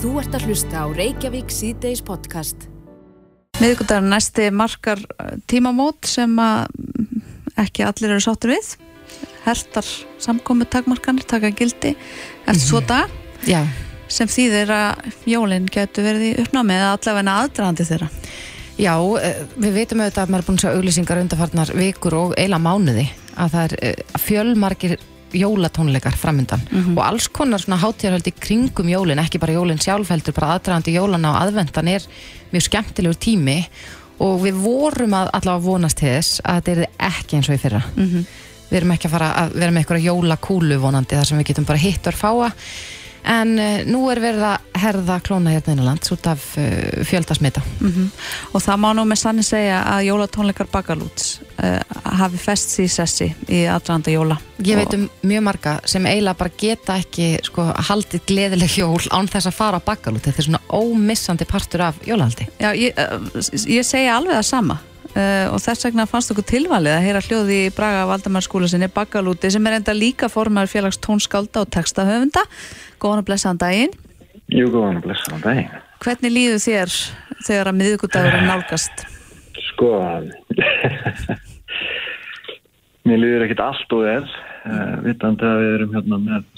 Þú ert að hlusta á Reykjavík síðdeis podcast. Miðgudagur næsti markar uh, tímamót sem að mm, ekki allir eru sáttir við. Hertar samkomi takmarkanir taka gildi eftir svo dag Já, sem þýðir að jólinn getur verið í uppnámi eða allavega aðdraðandi þeirra. já, eh, við veitum auðvitað að maður er búin að sjá auglýsingar undarfarnar vikur og eila mánuði að það er eh, fjölmargir jólatónleikar framöndan og alls konar svona hátíðarhaldi kringum jólin, ekki bara jólin sjálfheldur, bara aðdragandi jólana og aðvendan er mjög skemmtilegur tími og við vorum að allavega vonast til þess að þetta er ekki eins og í fyrra. Við erum ekki að fara að vera með einhverja jólakúlu vonandi þar sem við getum bara hitt og fáa en uh, nú er verið að herða klóna hérna innanlands út af uh, fjöldasmita. Og það má nú með sannig segja að jólatónleikar bakalúts uh, hafi fest sér sessi í aðdraðanda jóla. Ég veit um mjög marga sem eiginlega bara geta ekki sko, haldið gleðileg jól án þess að fara bakalút. Þetta er svona ómissandi partur af jólahaldi. Já, ég, ég segja alveg það sama uh, og þess vegna fannst okkur tilvalið að heyra hljóði í Braga Valdamarskóla sinni Bakalúti sem er enda líka formar félags tónskálda og textahöfunda. Góðan og blessaðan daginn. Jú, góðan og blessaðan daginn. Hvernig líður þér þegar að miðugudagur er nálgast? Sko, mér líður ekkit allt og vel, uh, vitandi að við erum hérna með,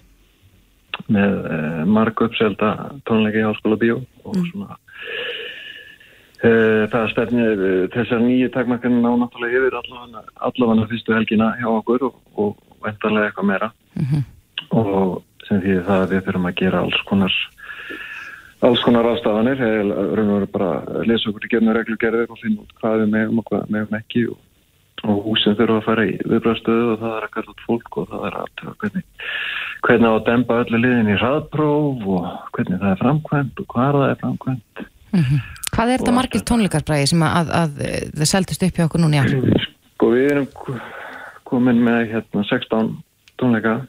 með uh, marg uppselda tónleika í Háskóla Bíó og svona uh, það stefnir uh, þessar nýju takmarkanir ná náttúrulega yfir allavega, allavega fyrstu helgina hjá okkur og, og vendarlega eitthvað meira. Og sem því það að við þurfum að gera alls konar alls konar ástafanir, raun og veru bara að lesa okkur í gefnu reglugerðir og finna út hvað við megum og hvað við megum ekki og, og húsin þurfa að fara í viðbrastöðu og það er að kalla út fólk og það er að hvernig, hvernig á að dempa öllu liðin í hraðpróf og hvernig það er framkvæmt og hvað það er framkvæmt. Hvað er þetta margir allt tónleikarbræði sem að, að, að það seldist upp hjá okkur núna? Sko við erum komin með hérna 16 tónleika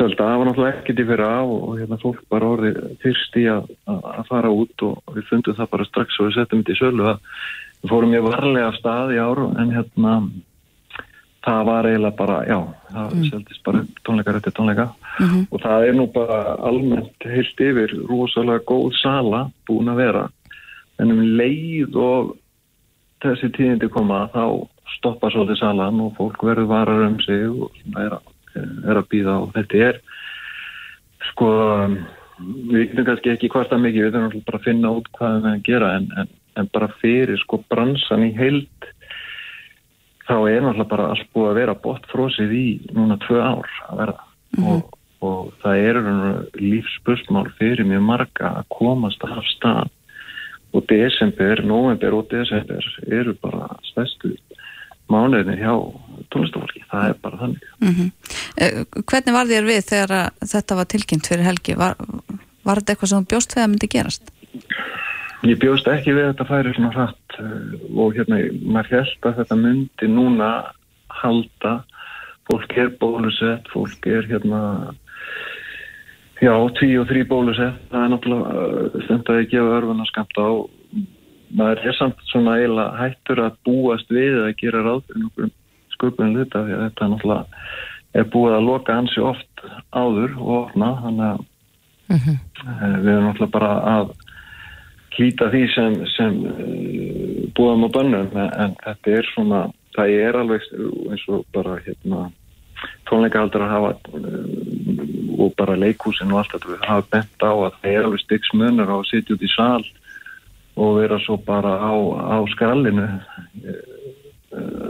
Sölda, það var náttúrulega ekkert í fyrra og, hérna fólk bara orðið fyrst í að, að fara út og við fundum það bara strax og við settum þetta í sölu að við fórum mjög varlega af stað í ár en hérna það var eiginlega bara, já, það mm. seldist bara tónleikar eftir tónleika. Og það er nú bara almennt heilt yfir rosalega góð sala búin að vera. En um leið og þessi tíðindi koma þá stoppa svolítið salan og fólk verður varar um sig og er að, er að býða og þetta er sko við getum kannski ekki hvort að mikið við þurfum bara að finna út hvað við erum að gera en, en, en bara fyrir sko bransan í heild þá er náttúrulega bara allt búið að vera botfrósið í núna tvö ár að verða og, og það er lífspursmál fyrir mjög marga að komast af stað og desember, november og desember eru bara stærstu mánuðinir hjá tónlistafólki, það er bara þannig. Mm Hvernig var þér við þegar að þetta var tilkynnt fyrir helgi? Var, var þetta eitthvað sem bjóst þegar myndi gerast? Ég bjóst ekki við að þetta færi svona hratt uh, og hérna, maður held að þetta myndi núna halda, fólk er bólusett, fólk er hérna, já, tví og þrý bólusett, það er náttúrulega uh, stund að ég gefa örfuna skamt á, maður er samt svona eiginlega hættur að búast við að gera ráð fyrir nokkur sköpunum hluta því að þetta náttúrulega er búið að loka ansi oft áður og opna, þannig að Mhm. uh, við erum náttúrulega bara að hlýta því sem, sem uh, búðum og bönnum en, en þetta er svona, það er alveg eins og bara hérna tónleikahaldar að hafa uh, og bara leikhúsin og allt þetta við hafa bent á að það er alveg styggs munur á að sitja út í sal og vera svo bara á, á skrallinu uh,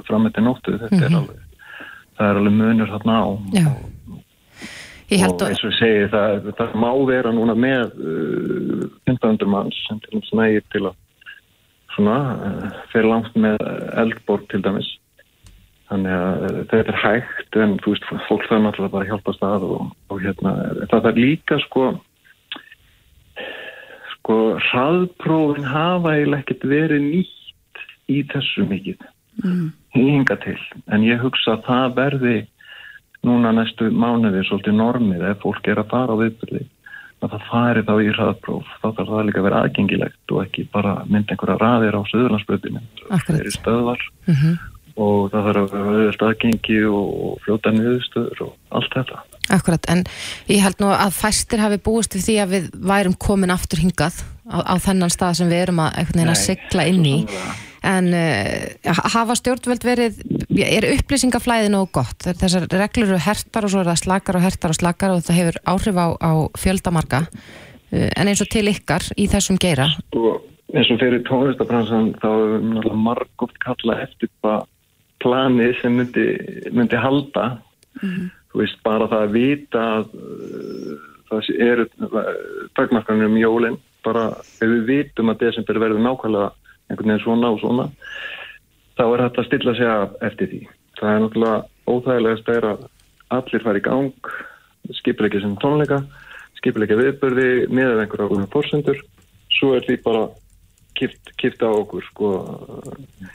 fram eftir nóttu. Þetta er alveg það er alveg munur þarna á. Já. Og eins og segi það, það má vera núna með uh, 1500 manns sem til þess nægir til að svona, uh, fyrir langt með eldborg til dæmis. Þannig að uh, þetta er hægt en þú veist, fólk þarf náttúrulega bara að hjálpa stað og, og hérna, það er líka sko sko hraðprófin hafa eiginlega ekkert verið nýtt í þessu mikið. Hinga til, en ég hugsa að það verði núna næstu mánuði svolítið normið ef fólk er að fara á viðbyrði að það fari þá í hraðpróf. Þá þarf það líka að vera aðgengilegt og ekki bara mynda einhverja raðir á söðurlandsbröðinu Akkurat. það eru stöðvar og það þarf að vera aðgengi og, fljóta niðurstöður og allt þetta. Akkurat, en ég held nú að fæstir hafi búist við því að við værum komin aftur hingað á, á þennan stað sem við erum að, að sigla inn í. En uh, hafa stjórnvöld verið er upplýsingaflæði nógu gott? Þessar reglur eru hertar og svo er það slakar og hertar og slakar og það hefur áhrif á, á fjöldamarka uh, en eins og til ykkar í þessum geira? Sko, eins og fyrir tónlistabransan þá hefur við margótt kallað eftir bara planið sem myndi, myndi halda. Þú veist bara það að vita að uh, það eru takmarkanir um jólin. Bara ef við vitum að desember verður nákvæmlega einhvern veginn svona og svona þá er þetta að stilla sig af eftir því það er náttúrulega óþægilegast að allir fara í gang skipilegja sem tónleika skipilegja viðbörði með einhverja fórsendur svo er því bara kipt, kipt á okkur sko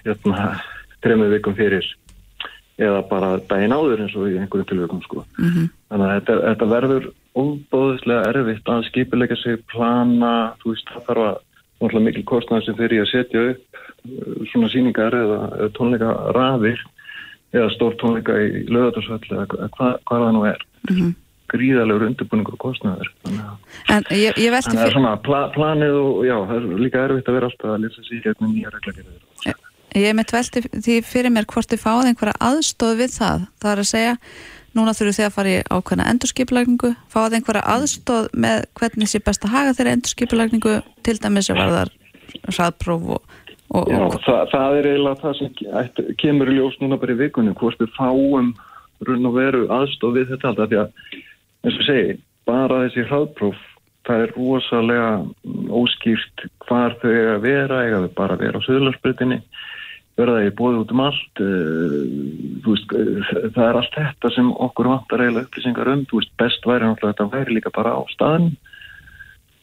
hérna trefnum vikum fyrir eða bara daginn áður eins og í einhverjum tilvægum sko. Mhm. Þannig að þetta, þetta verður óbóðislega erfitt að skipilegja sig, plana, þú veist, það þarf að náttúrulega mikil kostnæður sem fyrir að setja upp uh, svona síningar eða, eða tónleika rafir eða stór tónleika í lögatarsvöld eða hva- hvað, það nú er. Mhm. Gríðalegur undirbúningur kostnæður. Þannig að En ég, ég velti Þannig að fyrir, svona pla, planið og já, það er líka erfitt að vera alltaf að sig í gegnum nýja reglagerðir. ég mitt velti því fyrir mér hvort þið fáið einhverja aðstóð við það. Það er að segja, núna þurfum þið að fara í ákveðna endurskipulagningu, fáið einhverja aðstóð með hvernig sé best að haga þeirra endurskipulagningu, til dæmis að varðar hraðpróf og, og, Já, og það, það er eiginlega það sem kemur í ljós núna bara í vikunni, hvort við fáum raun og veru aðstof við þetta alltaf því að, eins og segi, bara þessi hraðpróf, það er rosalega óskýrt hvar þau eiga að vera, eiga þau bara að vera á söðlarsbrytinni, verða þau bóðið út um allt, þú veist, uh, það er allt þetta sem okkur vantar eiginlega upplýsingar um, veist, best væri náttúrulega að þetta væri líka bara á staðin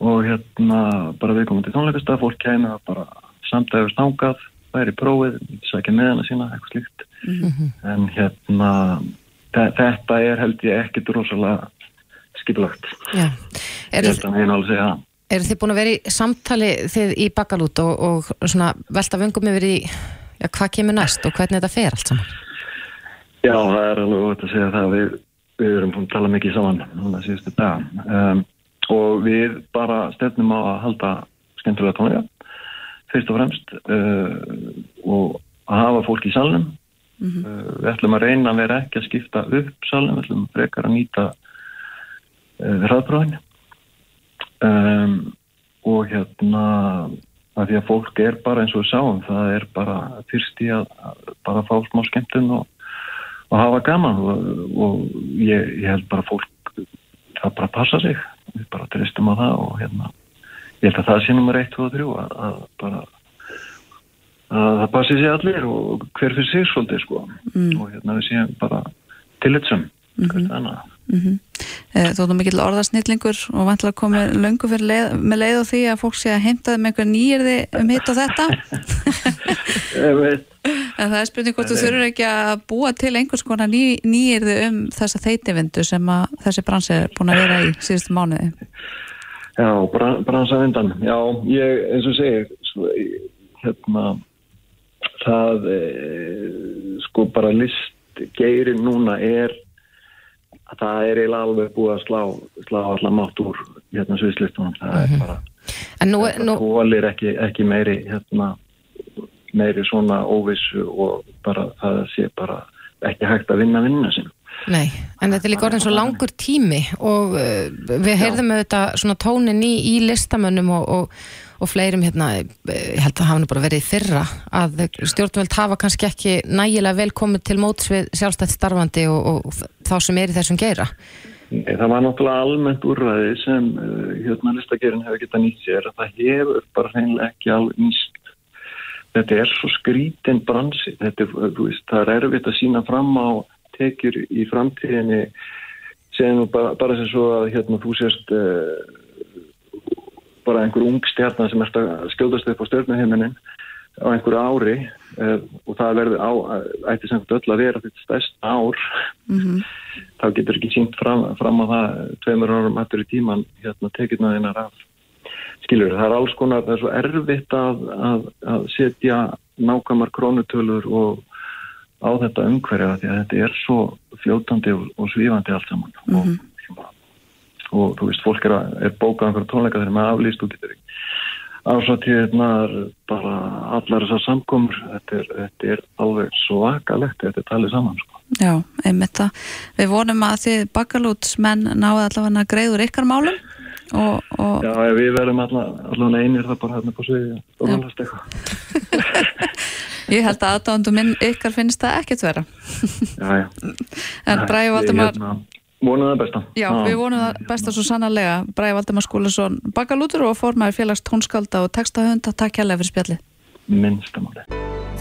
og hérna bara viðkomandi tónleikastað, fólk kæmi það bara samdægur stangað, væri prófið, sækja með hana sína, eitthvað slíkt. En hérna, þe- þetta er held ég ekkit rosalega að einu alveg segja það. eru þið búin að vera í samtali þið í bakalút og, og svona velta vöngum yfir í já, hvað kemur næst og hvernig þetta fer allt saman Já, það er alveg ótt að segja það að við, við erum búin að tala mikið saman núna síðustu dag. Um, og við bara stefnum á að halda skemmtilega tónleika, fyrst og fremst, uh, og að hafa fólk í salnum. Uh, við ætlum að reyna að vera ekki að skipta upp salnum, við ætlum frekar að nýta uh, hraðbróðin. Um, og hérna, að því að fólk er bara eins og við sáum, það er bara fyrst í að, bara fá smá skemmtun og og hafa gaman og, og ég, ég held bara fólk það bara passa sig. Við bara tristum á það og hérna ég held að það sé nummer 1, 2 og 3 að, að bara að það passi sig allir og hver fyrir sig svolítið sko. Og hérna við séum bara tillitsum mm -hmm. annað Eh, Þú erum mikill orðarsnillingur og vantilega komið löngu leið, með leið á því að fólk sé að heimta þeim einhver nýjirði um hitt og þetta? En það er spurning hvort þú þurfur ekki að búa til einhvers konar ný, nýjirði um þessa þeitivindu sem að þessi bransi er búin að vera í síðustu mánuði? Já, bran, bransa undan. Já, ég, eins og segir, ég- hérna, það, e, sko, bara listgeirin núna er, að það er eiginlega alveg búið að slá, slá allar mátt úr, hérna, sviðslistunum. Það er bara, En nú, það nú, hólir ekki, ekki meiri, hérna, meiri svona óvissu og bara það sé bara ekki hægt að vinna vinna sinna. nei, en þetta er líka orðin svo langur tími og uh, við heyrðum auðvitað svona tónin í, í listamönnum og, og, og fleirum hérna, eh, ég held að hafa nú bara verið fyrra að stjórnvöld hafa kannski ekki nægilega vel komið til móts við sjálfstætt starfandi og, og þá sem er í þessum geira. Nei, Það var náttúrulega almennt úrræði sem uh, hérna listagerinn hefur getað nýtt sér að það hefur bara hreinlega ekki alveg nýst. Þetta er svo skrítin bransi. Þetta, er, veist, það er erfitt að sína fram á tekjur í framtíðinni nú bara, bara sem svo að hérna, þú sést uh, bara einhver ung stjarnar sem ert að skjóðast upp á stjörnuhiminin á einhverju ári uh, og það verður á, ætti sem öll að vera þetta stærst ár. Þá getur ekki sínt fram, fram á það tveimur árum eftir í tíman hérna tekjurna þínar af. Skilur, það er alls konar, það er svo erfitt að, að, að setja nákvæmar krónutölur og, á þetta umhverja því að þetta er svo fljótandi og, og svífandi allt saman. Mm -hmm. og, og þú veist, fólk er, að, er bókað einhverja tónleika þegar maður aflýst og getur ekki. Ásáttíðirnar, bara allar þessar samkomur, þetta er, þetta er alveg svakalegt, þetta er talið saman sko. Já, einmitt það. Við vonum að þið bakalútsmenn náðu allavega greiður ykkar málum og, og... Já, við verðum allavega einir það bara hérna på sviði og haldast eitthvað. Ég held að aðdándu minn ykkar finnst það ekkert vera. Já, já. En Bræði Valdemar Vonum það besta. Já, já, við vonum það besta svo sannarlega. Bræði Valdemar Skúlason bakalútur og formæður félags tónskálda og textahönda Takk hjálpa fyrir spjalli Minnstamáli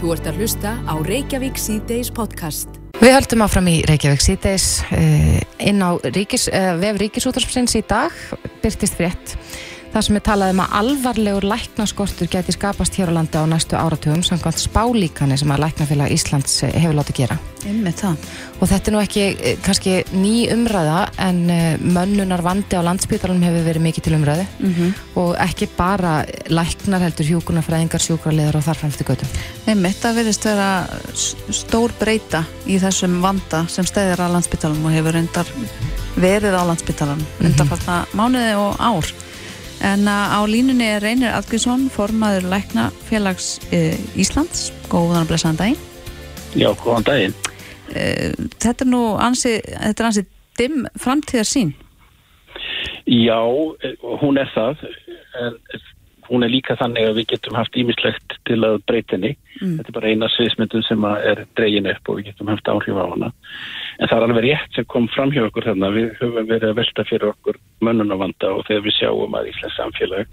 Þú ert að hlusta á Reykjavík C-Days podcast. Við höldum áfram í Reykjavík C-Days uh, inn á ríkis, uh, vef Ríkisútarsprins í dag byrtist frétt Það sem er talað um að alvarlegur læknaskortur geti skapast hér á landi á næstu áratugum samkvæmt spálíkani sem að Læknafélag Íslands eh, hefur látið gera. Einmitt það. Og þetta er nú ekki eh, kannski ný umræða en eh, mönnunar vandi á landsbytarunum hefur verið mikið til umræðu mm -hmm. og ekki bara læknar heldur hjúkunarfræðingar, sjúkrarleðar og þarframstu götu. Einmitt, það verðist vera stór breyta í þessum vanda sem stæðir á landsbytarunum og hefur reyndar verið á landsbytarunum mm -hmm. undanfallna mánuði og ár. En á línunni er Reynir Adgrísson, formaður Lækna félags e, Íslands. Góðan og blessaðan daginn. Já, góðan daginn. E, þetta er nú ansi, þetta er ansi dimm framtíðar sín. Já, hún er það. En hún er líka þannig að við getum haft ímislegt til að breytinni. Mm. Þetta er bara eina sviðsmyndun sem er dregin upp og við getum haft áhrif á hana. En það er alveg rétt sem kom fram hjá okkur þarna. Við höfum verið að velta fyrir okkur mönnunavanda og þegar við sjáum að Íslands samfélag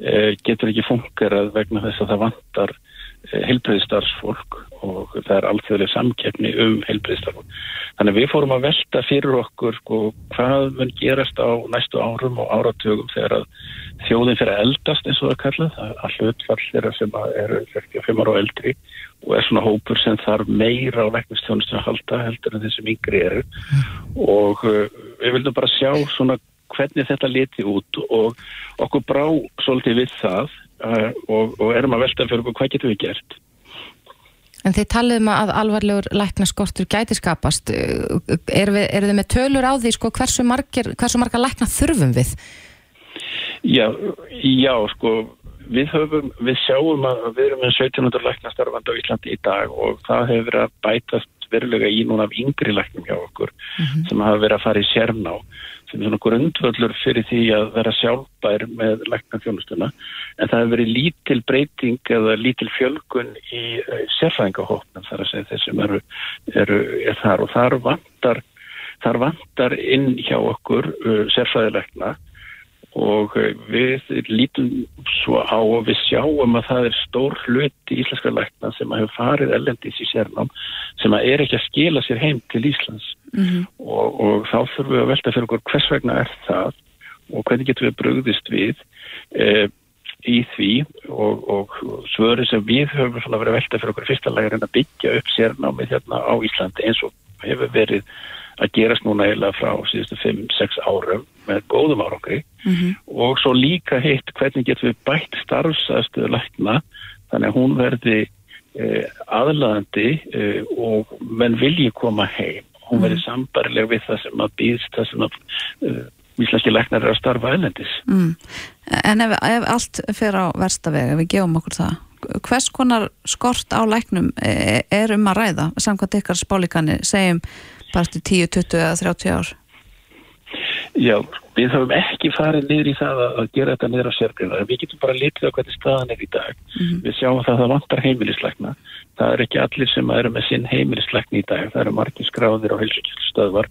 eh, getur ekki fungerað vegna þess að það vantar heilbreyðstarfsfólk og það er alþjóðlega samkeppni um heilbreyðstarfsfólk. Þannig við fórum að velta fyrir okkur sko, hvað mun gerast á næstu árum og áratugum þegar að þjóðin fyrir að eldast eins og það kallað, að hlutfall þeirra sem eru 45 ára og eldri og er svona hópur sem þarf meira á læknistjónustum að halda heldur en þessum yngri eru. Og uh, við vildum bara sjá svona hvernig þetta leti út og okkur brá svolítið við það og, og erum að velta fyrir okkur hvað getum við gert En þið talum að alvarlegur læknaskortur gæti skapast eru er þið með tölur á því sko, hversu, margir, hversu marga lækna þurfum við? Já, já sko við, höfum, við sjáum að við erum með 1700 læknastarfandi á Íslandi í dag og það hefur verið að bætast verulega í núna af yngri læknum hjá okkur mm -hmm. sem hafa verið að fara í sérná sem er svona grundvöldur fyrir því að vera sjálfbær með læknafjónustuna en það hefur verið lítil breyting eða lítil fjölgun í uh, sérfæðingahóknum þar að segja þeir sem eru, eru er þar. Og þar vantar, þar vantar inn hjá okkur uh, sérfæðilegna og eh, við lítum svo á og við sjáum að það er stór hluti íslenska lækna sem að hefur farið ellendis í sérnám sem að er ekki að skila sér heim til Íslands mm -hmm. og, og þá þurfum við að velta fyrir okkur hvers vegna er það og hvernig getum við brugðist við e, í því og, og svöri sem við höfum verið að velta fyrir okkur fyrsta lægir en að byggja upp sérnámið hérna á Íslandi eins og hefur verið að gerast núna eiginlega frá síðustu 5-6 árum með góðum árangri mm -hmm. og svo líka heitt hvernig getum við bætt starfsaðstöðu lækna þannig að hún verði eh, aðlaðandi eh, og menn vilji koma heim hún verði mm. sambarileg við það sem að býðst það sem að uh, íslenski læknar er að starfa ælendis mm. En ef, ef allt fer á verstaveg, ef við gefum okkur það hvers konar skort á læknum er, er um að ræða samkvæmt ykkar spálíkani segjum bara til 10, 20 eða 30 ár Já, við höfum ekki farið niður í það að gera þetta niður á sérgrina. Við getum bara litið á hvernig staðan er í dag. Mm -hmm. Við sjáum það að það vantar heimilisleikna. Það er ekki allir sem eru með sinn heimilisleikni í dag. Það eru margir skráðir á helsukjöldstöðvar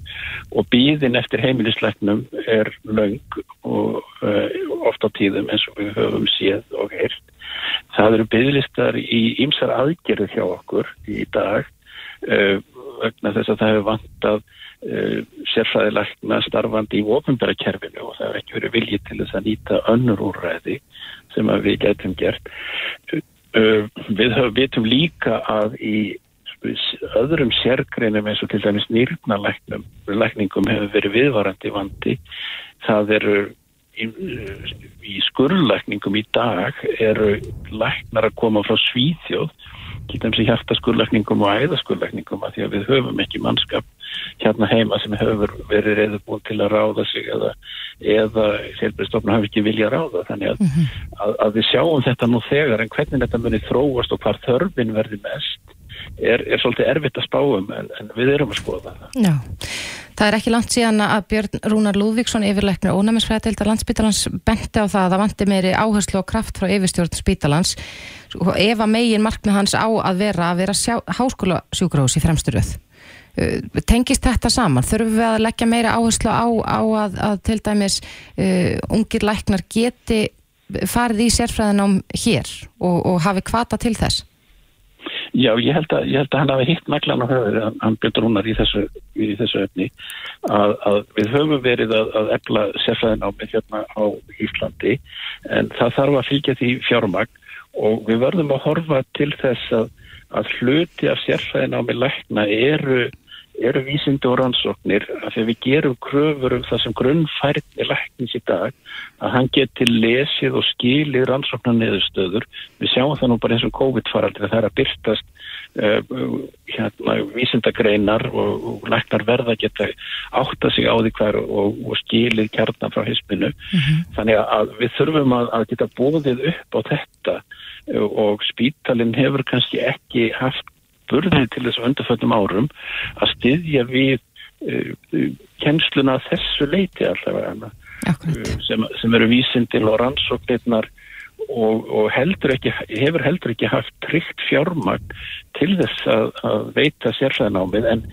og býðin eftir heimilisleiknum er laung og uh, oft á tíðum eins og við höfum séð og heilt. Það eru bygglistar í ymsar aðgerðu hjá okkur í dag uh, vegna þess að það hefur vantað sérfræðilegna starfandi í ofinbæra kerfinu og það hefur ekki verið viljið til þess að nýta önnur úrræði sem við getum gert. Uh, við höfum vitum líka að í öðrum sérgreinum eins og til dæmis nýrnalækningum hefur verið viðvarandi vandi. Það eru í, í skurðlækningum í dag eru læknar að koma frá Svíþjóð til dæmis í hjartaskurleikningum og æðaskurleikningum að því að við höfum ekki mannskap hérna heima sem hefur verið reyðubúin til að ráða sig eða, eða selbreyðstofna hafi ekki vilja ráða þannig að, mm -hmm. að, að við sjáum þetta nú þegar en hvernig þetta muni þróast og hvar þörfin verði mest er, er svolítið erfitt að spáum en, en við erum að skoða það. Já. Það er ekki langt síðan að Björn Rúnar Lúðvíksson yfirleiknir ónæmisfræðadeildar landsbítalans benti á það að það vanti meiri áherslu og kraft frá yfirstjórn spítalans ef að megin markmið hans á að vera að vera háskóla sjúkrós í fremsturöð. Uh, tengist þetta saman? Þurfum við að leggja meiri áherslu á, á að, að til dæmis uh, ungir læknar geti farið í sérfræðinám hér og, og hafi kvata til þess? Já, ég held að, ég held að hann hafi hitt naklan á höfður, hann byrður húnar í þessu, í þessu öfni, að, að við höfum verið að, að efla með hérna á Íslandi en það þarf að fylgja því fjármagn og við verðum að horfa til þess að, að hluti af með lækna eru eru vísindi og rannsóknir að þegar við gerum kröfur um það sem grunnfærni læknins í dag að hann geti lesið og skilið rannsóknar neðustöður við sjáum það nú bara eins og COVID-faraldir að það er að byrtast uh, hérna, vísindagreinar og, og læknar verða geta átta sig á því hver og, og skilið kjarnan frá hispinu mm -hmm. þannig að við þurfum að, að geta bóðið upp á þetta og spítalinn hefur kannski ekki haft burði til þessu undarföldum árum að styðja við uh, kennsluna þessu leiti allavega uh, sem, sem eru vísindil og rannsóknirnar og, og heldur ekki, hefur heldur ekki haft tryggt fjármagn til þess að, að veita sérfæðanámið en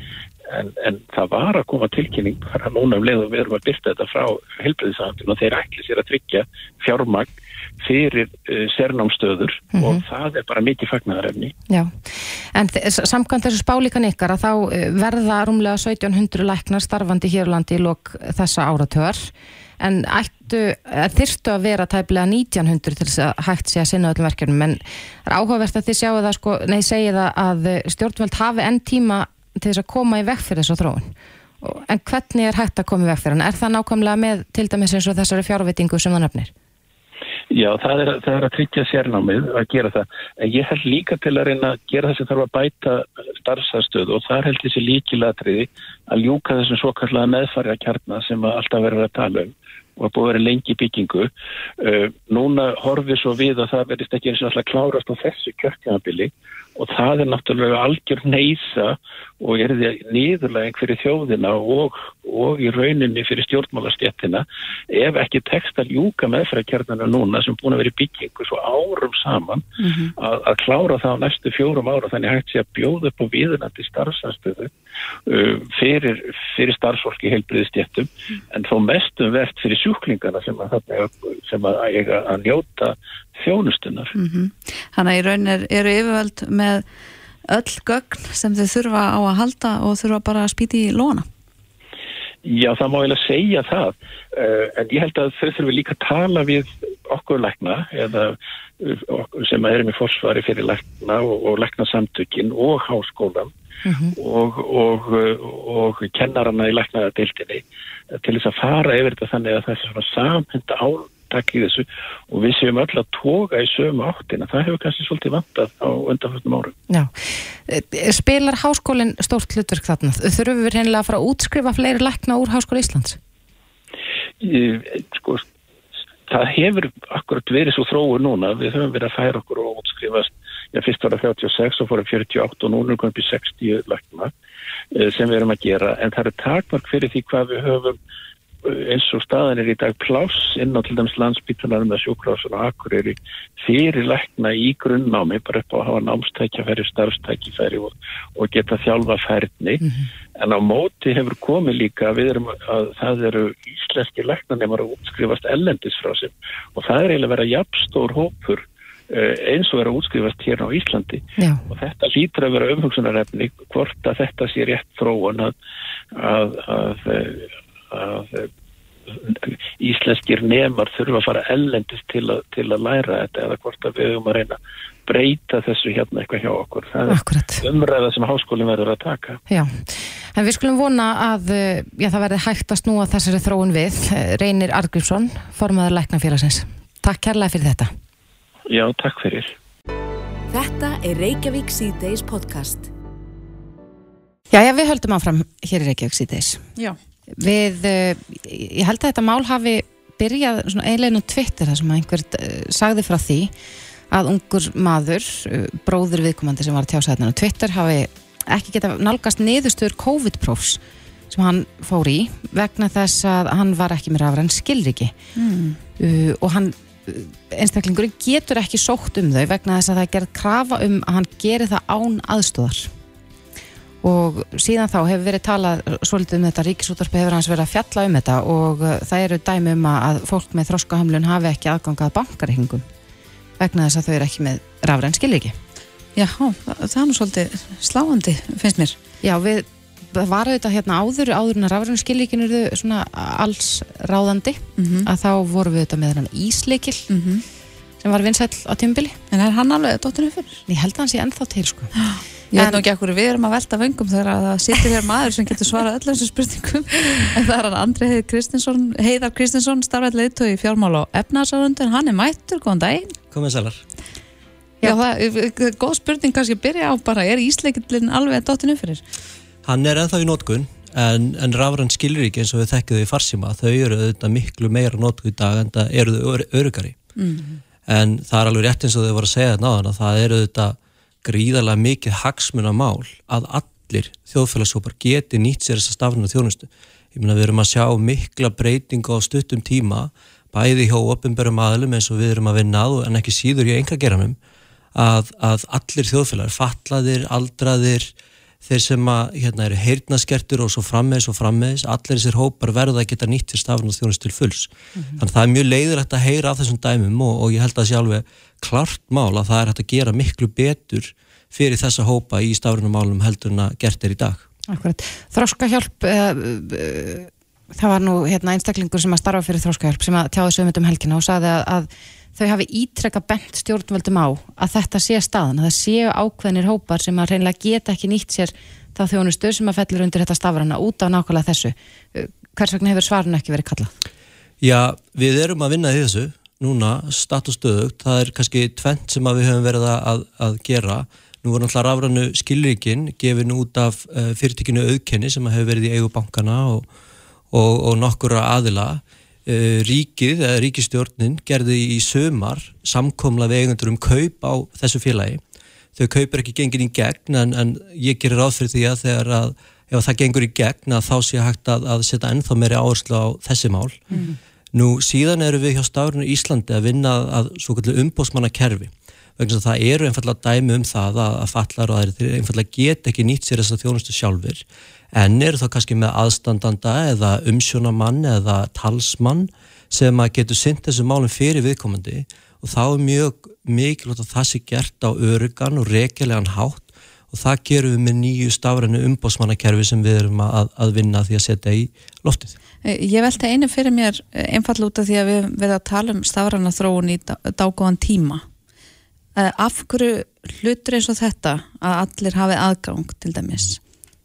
En, en það var að koma tilkynning bara núna um leið og við erum að byrta þetta frá helbriðisandun og þeir ætli sér að tryggja fjármagn fyrir uh, sérnámstöður mm -hmm. og mhm. það er bara mikið fagnarefni. Já, en samkvæmt þessu spálíkan ykkar að þá eh, verða rúmlega 1700 læknar starfandi hér á landi í lok þessa áratöðar en ættu, þyrstu að vera tæpilega 1900 til þess að hægt sé að sinna öllum verkefnum, en það er áhugavert að þið sjáu það sko, nei segið að stjórnvöld hafi enn tíma til þess að koma í vekk fyrir þessu þróun en hvernig er hægt að koma í vekk fyrir hann? Er það nákvæmlega með til dæmis eins og þessari fjárvitingu sem það nefnir? Já, það er, það er að tryggja sérnámið að gera það. En ég held líka til að reyna að gera þess að þarf að bæta starfsastöðu og það held þessi líkilatriði að ljúka þessum svo kallega meðfæri að kjarna sem alltaf verður að tala um og að búið að vera lengi byggingu. Uh, núna horfið svo við að það verðist ekki eins og alltaf klárast á þessu kjörtjánabili og það er náttúrulega algjör neysa og er því nýðurlega fyrir þjóðina og, og í rauninni fyrir stjórnmálastjettina ef ekki tekst að ljúka meðfærakjarnana núna sem búin að vera í byggingu svo árum saman mm -hmm. að, að klára það á næstu fjórum ára þannig hægt sé að bjóða upp á viðunandi starfsanstöðu uh, fyrir, fyrir starfsfólki heilbriðstjettum mm. en þó mestum verðt fyrir sjúklingana sem að, sem að, að njóta þjónustunar. Mm -hmm. Þannig að í raun er, eru yfirvöld með öll gögn sem þau þurfa á að halda og þurfa bara að spýti í lóna. Já, það má ég alveg segja það, uh, en ég held að þau þurfi líka að tala við okkur lækna eða okkur sem erum í forsvari fyrir lækna og, og lækna samtökin og háskólan mm -hmm. og, og, og kennarana í læknaða deildinni til þess að fara yfir þetta þannig að það er svona samhenda án takk í þessu og við séum öll að toga í sömu áttina. Það hefur kannski svolítið vantað á undanfjöldum árum. Já. Spilar háskólinn stórt hlutverk þarna? Þurfum við reynilega að fara að útskrifa fleiri lækna úr Háskóla Íslands? Sko, það hefur akkurat verið svo þróið núna. Við höfum verið að færa okkur og útskrifast. Já, fyrst var það 36 og fórum 48 og núna er komið 60 lækna eh, sem við erum að gera. En það er takmark fyrir því hvað við höfum eins og staðan er í dag pláss inn á til dæmis landsbytunar með sjúkrásun og akkur er í fyrirleikna í grunnnámi bara upp á að hafa námstækjafæri, starfstækjafæri og, og geta þjálfa færni mm -hmm. en á móti hefur komið líka við erum að það eru íslenski leknanemar að útskrifast ellendis frá sem og það er eiginlega að jafnstór hópur eh, eins og vera útskrifast hérna á Íslandi Já. og þetta lítur að vera umhugsunarefni hvort að þetta sé rétt þróun að, að, að að eh, íslenskir nemar þurfa að fara ellendist til, til að læra þetta eða hvort að við höfum að reyna að breyta þessu hérna eitthvað hjá okkur. Það Akkurat. er umræða sem háskólinn verður að taka. Já, en við skulum vona að eh, já, það verði hægt að snúa þessari þróun við. Reynir Argrímsson, formadur Læknafélagsins. Takk kærlega fyrir þetta. Já, takk fyrir. Þetta er Reykjavík C-Days podcast. Jæja, við höldum áfram hér í Reykjavík síðdeis. Já. Við, uh, ég held að þetta mál hafi byrjað svona eiginlegin á Twitter þar sem að einhver uh, sagði frá því að ungur maður, uh, bróður viðkomandi sem var að tjása þetta á Twitter hafi ekki geta nálgast niðurstöður COVID-prófs sem hann fór í vegna þess að hann var ekki með rafræn skilriki Mm. uh, og hann einstaklingurinn getur ekki sótt um þau vegna þess að það er gerð krafa um að hann geri það án aðstóðar og síðan þá hefur verið talað svolítið um þetta, ríkisúttarpi hefur hans verið að fjalla um þetta og uh, það eru dæmi um að fólk með þroskahamlun hafi ekki aðgangað bankareikningum vegna þess að þau eru ekki með rafræn skilriki Já, það er nú svolítið sláandi, finnst mér. Já, við var auðvitað hérna áður áður en að rafræn skilrikin eru svona alls ráðandi Mm að þá voru við auðvitað með hann ísleikil -hmm. sem var vinsæll á tímbili En er hann alveg dóttirinu fyrir? ég held að hann sé ennþá til sko Ég veit En- nú ekki ekkur við erum að velta vöngum þegar að það situr hér maður sem getur svarað öllum þessum spurningum en það er hann Andri Heiðar Kristinsson Heiðar Kristinsson, starfætt leiðtói í fjármál og efnaðsaröndu en hann er mættur, góðan daginn Komið sælar. Já, það er góð spurning kannski að byrja á bara er ísleikillin alveg dóttinu fyrir? Hann er ennþá í nótkun en, en rafrann skilur ekki eins og við þekkið þau í farsíma. Þau eru auðvitað miklu meira nótku í dag en það eru þau ör, örugari. Mm. En það er alveg rétt eins og þau voru að segja náðan að það eru auðvitað gríðarlega mikið hagsmunamál að allir þjóðfélagshópar geti nýtt sér þessa stafnum þjónustu. Ég meina við erum að sjá mikla breytingu á stuttum tíma bæði hjá opinberum aðlum eins og við erum að vinna að en ekki síður í enga geranum að, að allir þjóðfélagar, fallaðir, aldraðir, þeir sem að, hérna, eru heyrnaskertur og svo frammeðis og frammeðis, allir þessir hópar verða að geta nýtt til stafn og þjónust til fulls. Þannig að það er mjög leiðilegt að heyra af þessum dæmum og, og ég held að það sé alveg klart mál að það er hægt að gera miklu betur fyrir þessa hópa í stafrunum málum heldur en að gert er í dag. Akkurat. Þroskahjálp uh, uh, það var nú hérna einstaklingur sem að starfa fyrir þroskahjálp sem að tjáði sögum um helgina og sagði að, að þau hafi ítrekka bent stjórnvöldum á að þetta sé staðan, að það séu ákveðnir hópar sem að reynilega geta ekki nýtt sér þá þjónustu sem að fellur undir þetta stafrana út af nákvæmlega þessu. Uh, Hvers vegna hefur svarun ekki verið kallað? Já, við erum að vinna í þessu núna, status stöðugt, það er kannski tvent sem við höfum verið að, að gera. Nú var náttúrulega rafrannu skilríkin gefin út af uh, fyrirtekinu auðkenni sem hefur verið í eigu bankana og, og, og nokkura aðila. Uh, ríkið, eða ríkistjórnin, gerði í sömar samkomla við eigendur um kaup á þessu félagi. Þau kaupir ekki gengin í gegn en, en ég gerir ráð fyrir því að þegar að ef það gengur í gegn að þá sé hægt að, að setja ennþá meiri áherslu á þessi mál. Nú síðan eru við hjá Stárinu Íslandi að vinna að, að svo kallu umbósmanna kerfi vegna að það eru einfallega dæmi um það að, að fallar og það er einfallega get ekki nýtt sér þess að þjónustu sjálfur en eru þá kannski með aðstandanda eða umsjónamann eða talsmann sem að getur synt þessu málum fyrir viðkomandi og þá er mjög mikilvægt að það sé gert á örugan og rekilegan hátt og það gerum við með nýju stafrænu umbósmannakerfi sem við erum að, að vinna því að setja í loftið. Ég velta einu fyrir mér eh, einfall út af því að við verðum að tala um stafrana þróun í dágóðan tíma. Eh, Af hverju hlutur eins og þetta að allir hafi aðgang til dæmis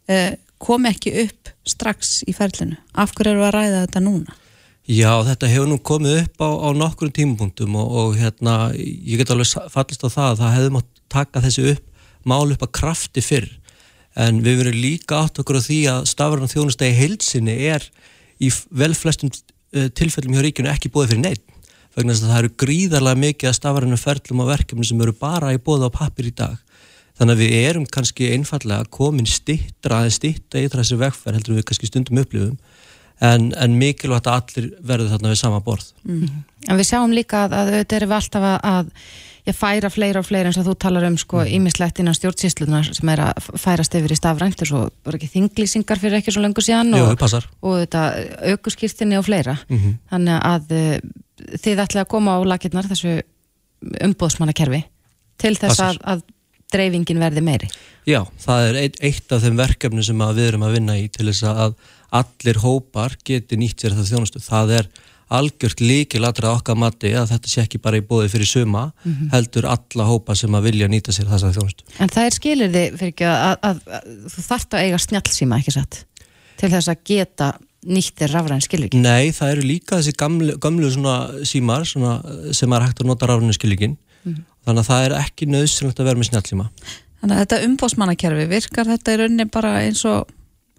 eh, kom ekki upp strax í ferlinu? Af hverju eru að ræða þetta núna? Já, þetta hefur nú komið upp á, á nokkrum tímapunktum og, og hérna, ég get alveg fallist á það að það hefði mátt taka þessi upp, mál upp að krafti fyrr. En við verðum líka átt okkur á því að stafran þjónustegi heilsinni er í vel flestum uh, tilfellum hjá ríkinu ekki búið fyrir neitt. Vegna þess að það eru gríðarlega mikið að stafranu ferlum og verkefni sem eru bara í bóða á pappir í dag. Þannig að við erum kannski einfallega komin stittra eða stitta í þessi vegferð heldur við kannski stundum upplifum en, en mikilvægt að allir verður þarna við sama borð. Mm. En við sjáum líka að, að auðvitað erum við alltaf að, að ég færa fleira og fleira eins og þú talar um sko ímislegt innan stjórnsýslunar sem er að færast yfir í stafrænt og svo voru ekki þinglýsingar fyrir ekki svo lengur síðan Jú, og, passar. og þetta aukurskýrtinni og fleira Mm -hmm. þannig að uh, þið ætlaði að koma á lakirnar þessu umbóðsmannakerfi til þess að, að dreifingin verði meiri Já, það er eitt, eitt af þeim verkefni sem að við erum að vinna í til þess að allir hópar geti nýtt sér það þjónustu. Það er algjört líkilatra okkar mati að þetta sé ekki bara í bóði fyrir suma, Mhm. heldur alla hópa sem að vilja nýta sér þessa þjónustu. En það er skilirði fyrir ekki að, að, að þú þarft að eiga snjallsíma ekki satt til þess að geta nýttir rafræn skilvík Nei, það eru líka þessi gamlu, gamlu svona símar svona, sem er hægt að nota rafrænu skilíkin þannig að það er ekki nöðsynlegt að vera með snjálfsíma Þannig að þetta umbósmannakerfi virkar. Þetta í rauninni bara eins og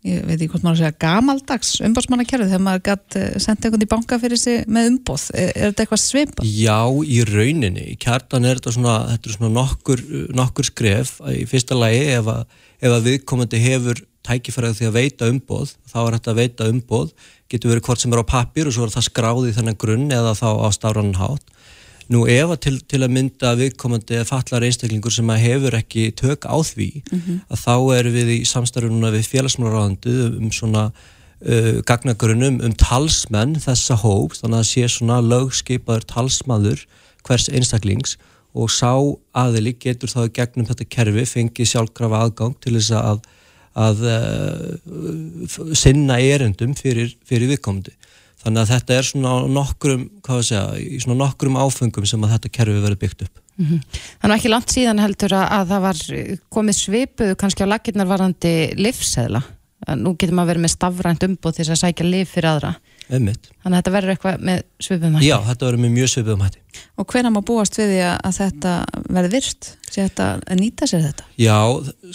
ég veit ekki hvort maður að segja gamaldags umbósmannakerfi þegar maður gætt senda einhvern í banka fyrir sig með umbóð er, er þetta eitthvað svipað? Já, í rauninni, í kjartan er þetta svona, þetta er svona nokkur, nokkur skref. Í fyrsta lagi ef að, ef að viðkomandi hefur tækifærið því að veita umboð, þá er þetta að veita umboð, getur verið hvort sem er á pappir og svo er það skráð í þennan grunn eða þá á stáranan hátt. Nú ef að til, til að mynda viðkomandi fallar einstaklingur sem að hefur ekki tök á því, að þá erum við í samstarfununa við félagsmálaráðandu um svona uh, gagnagrunnum um talsmenn þessa hóp, þannig að sé svona lögskipaður talsmaður hvers einstaklings og sá aðili getur þá gegnum þetta kerfi fengið sjálfkrafa aðgang til þess að, að uh, sinna erendum fyrir, fyrir viðkomandi. Þannig að þetta er svona nokkrum, hvað að segja, svona nokkrum áfengum sem að þetta kerfi verið byggt upp. Þannig ekki langt síðan heldur að, að það var komið svipuðu kannski á lakirnar varandi livseðla. Nú getur maður verið með stafrænt umbúð þess að sækja liv fyrir aðra. Einmitt. Þannig að þetta verður eitthvað með svipum hætti. Já, þetta verður með mjög svipum hætti. Og hvenær má búast við því að, að þetta verði virst? Sé þetta að nýta sér þetta? Já,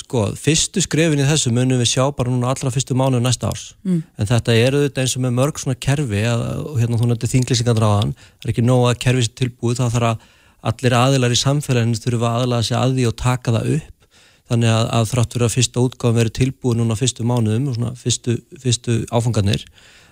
sko, fyrstu skrefin í þessu munum við sjá bara núna allra fyrstu mánu næsta árs. Mm. En þetta eru þetta eins og með mörg svona kerfi að, og hérna þú nefndi þinglýsingadráðan, það er ekki nóg að kerfi sér tilbúið, það þarf að allir aðilar í samfélaginu þurfa aðlaga sig að því og taka það upp. Þannig að, að þrátt fyrir að fyrsta útgáðum verið tilbúið núna fyrstu mánuðum og svona fyrstu, fyrstu áfangarnir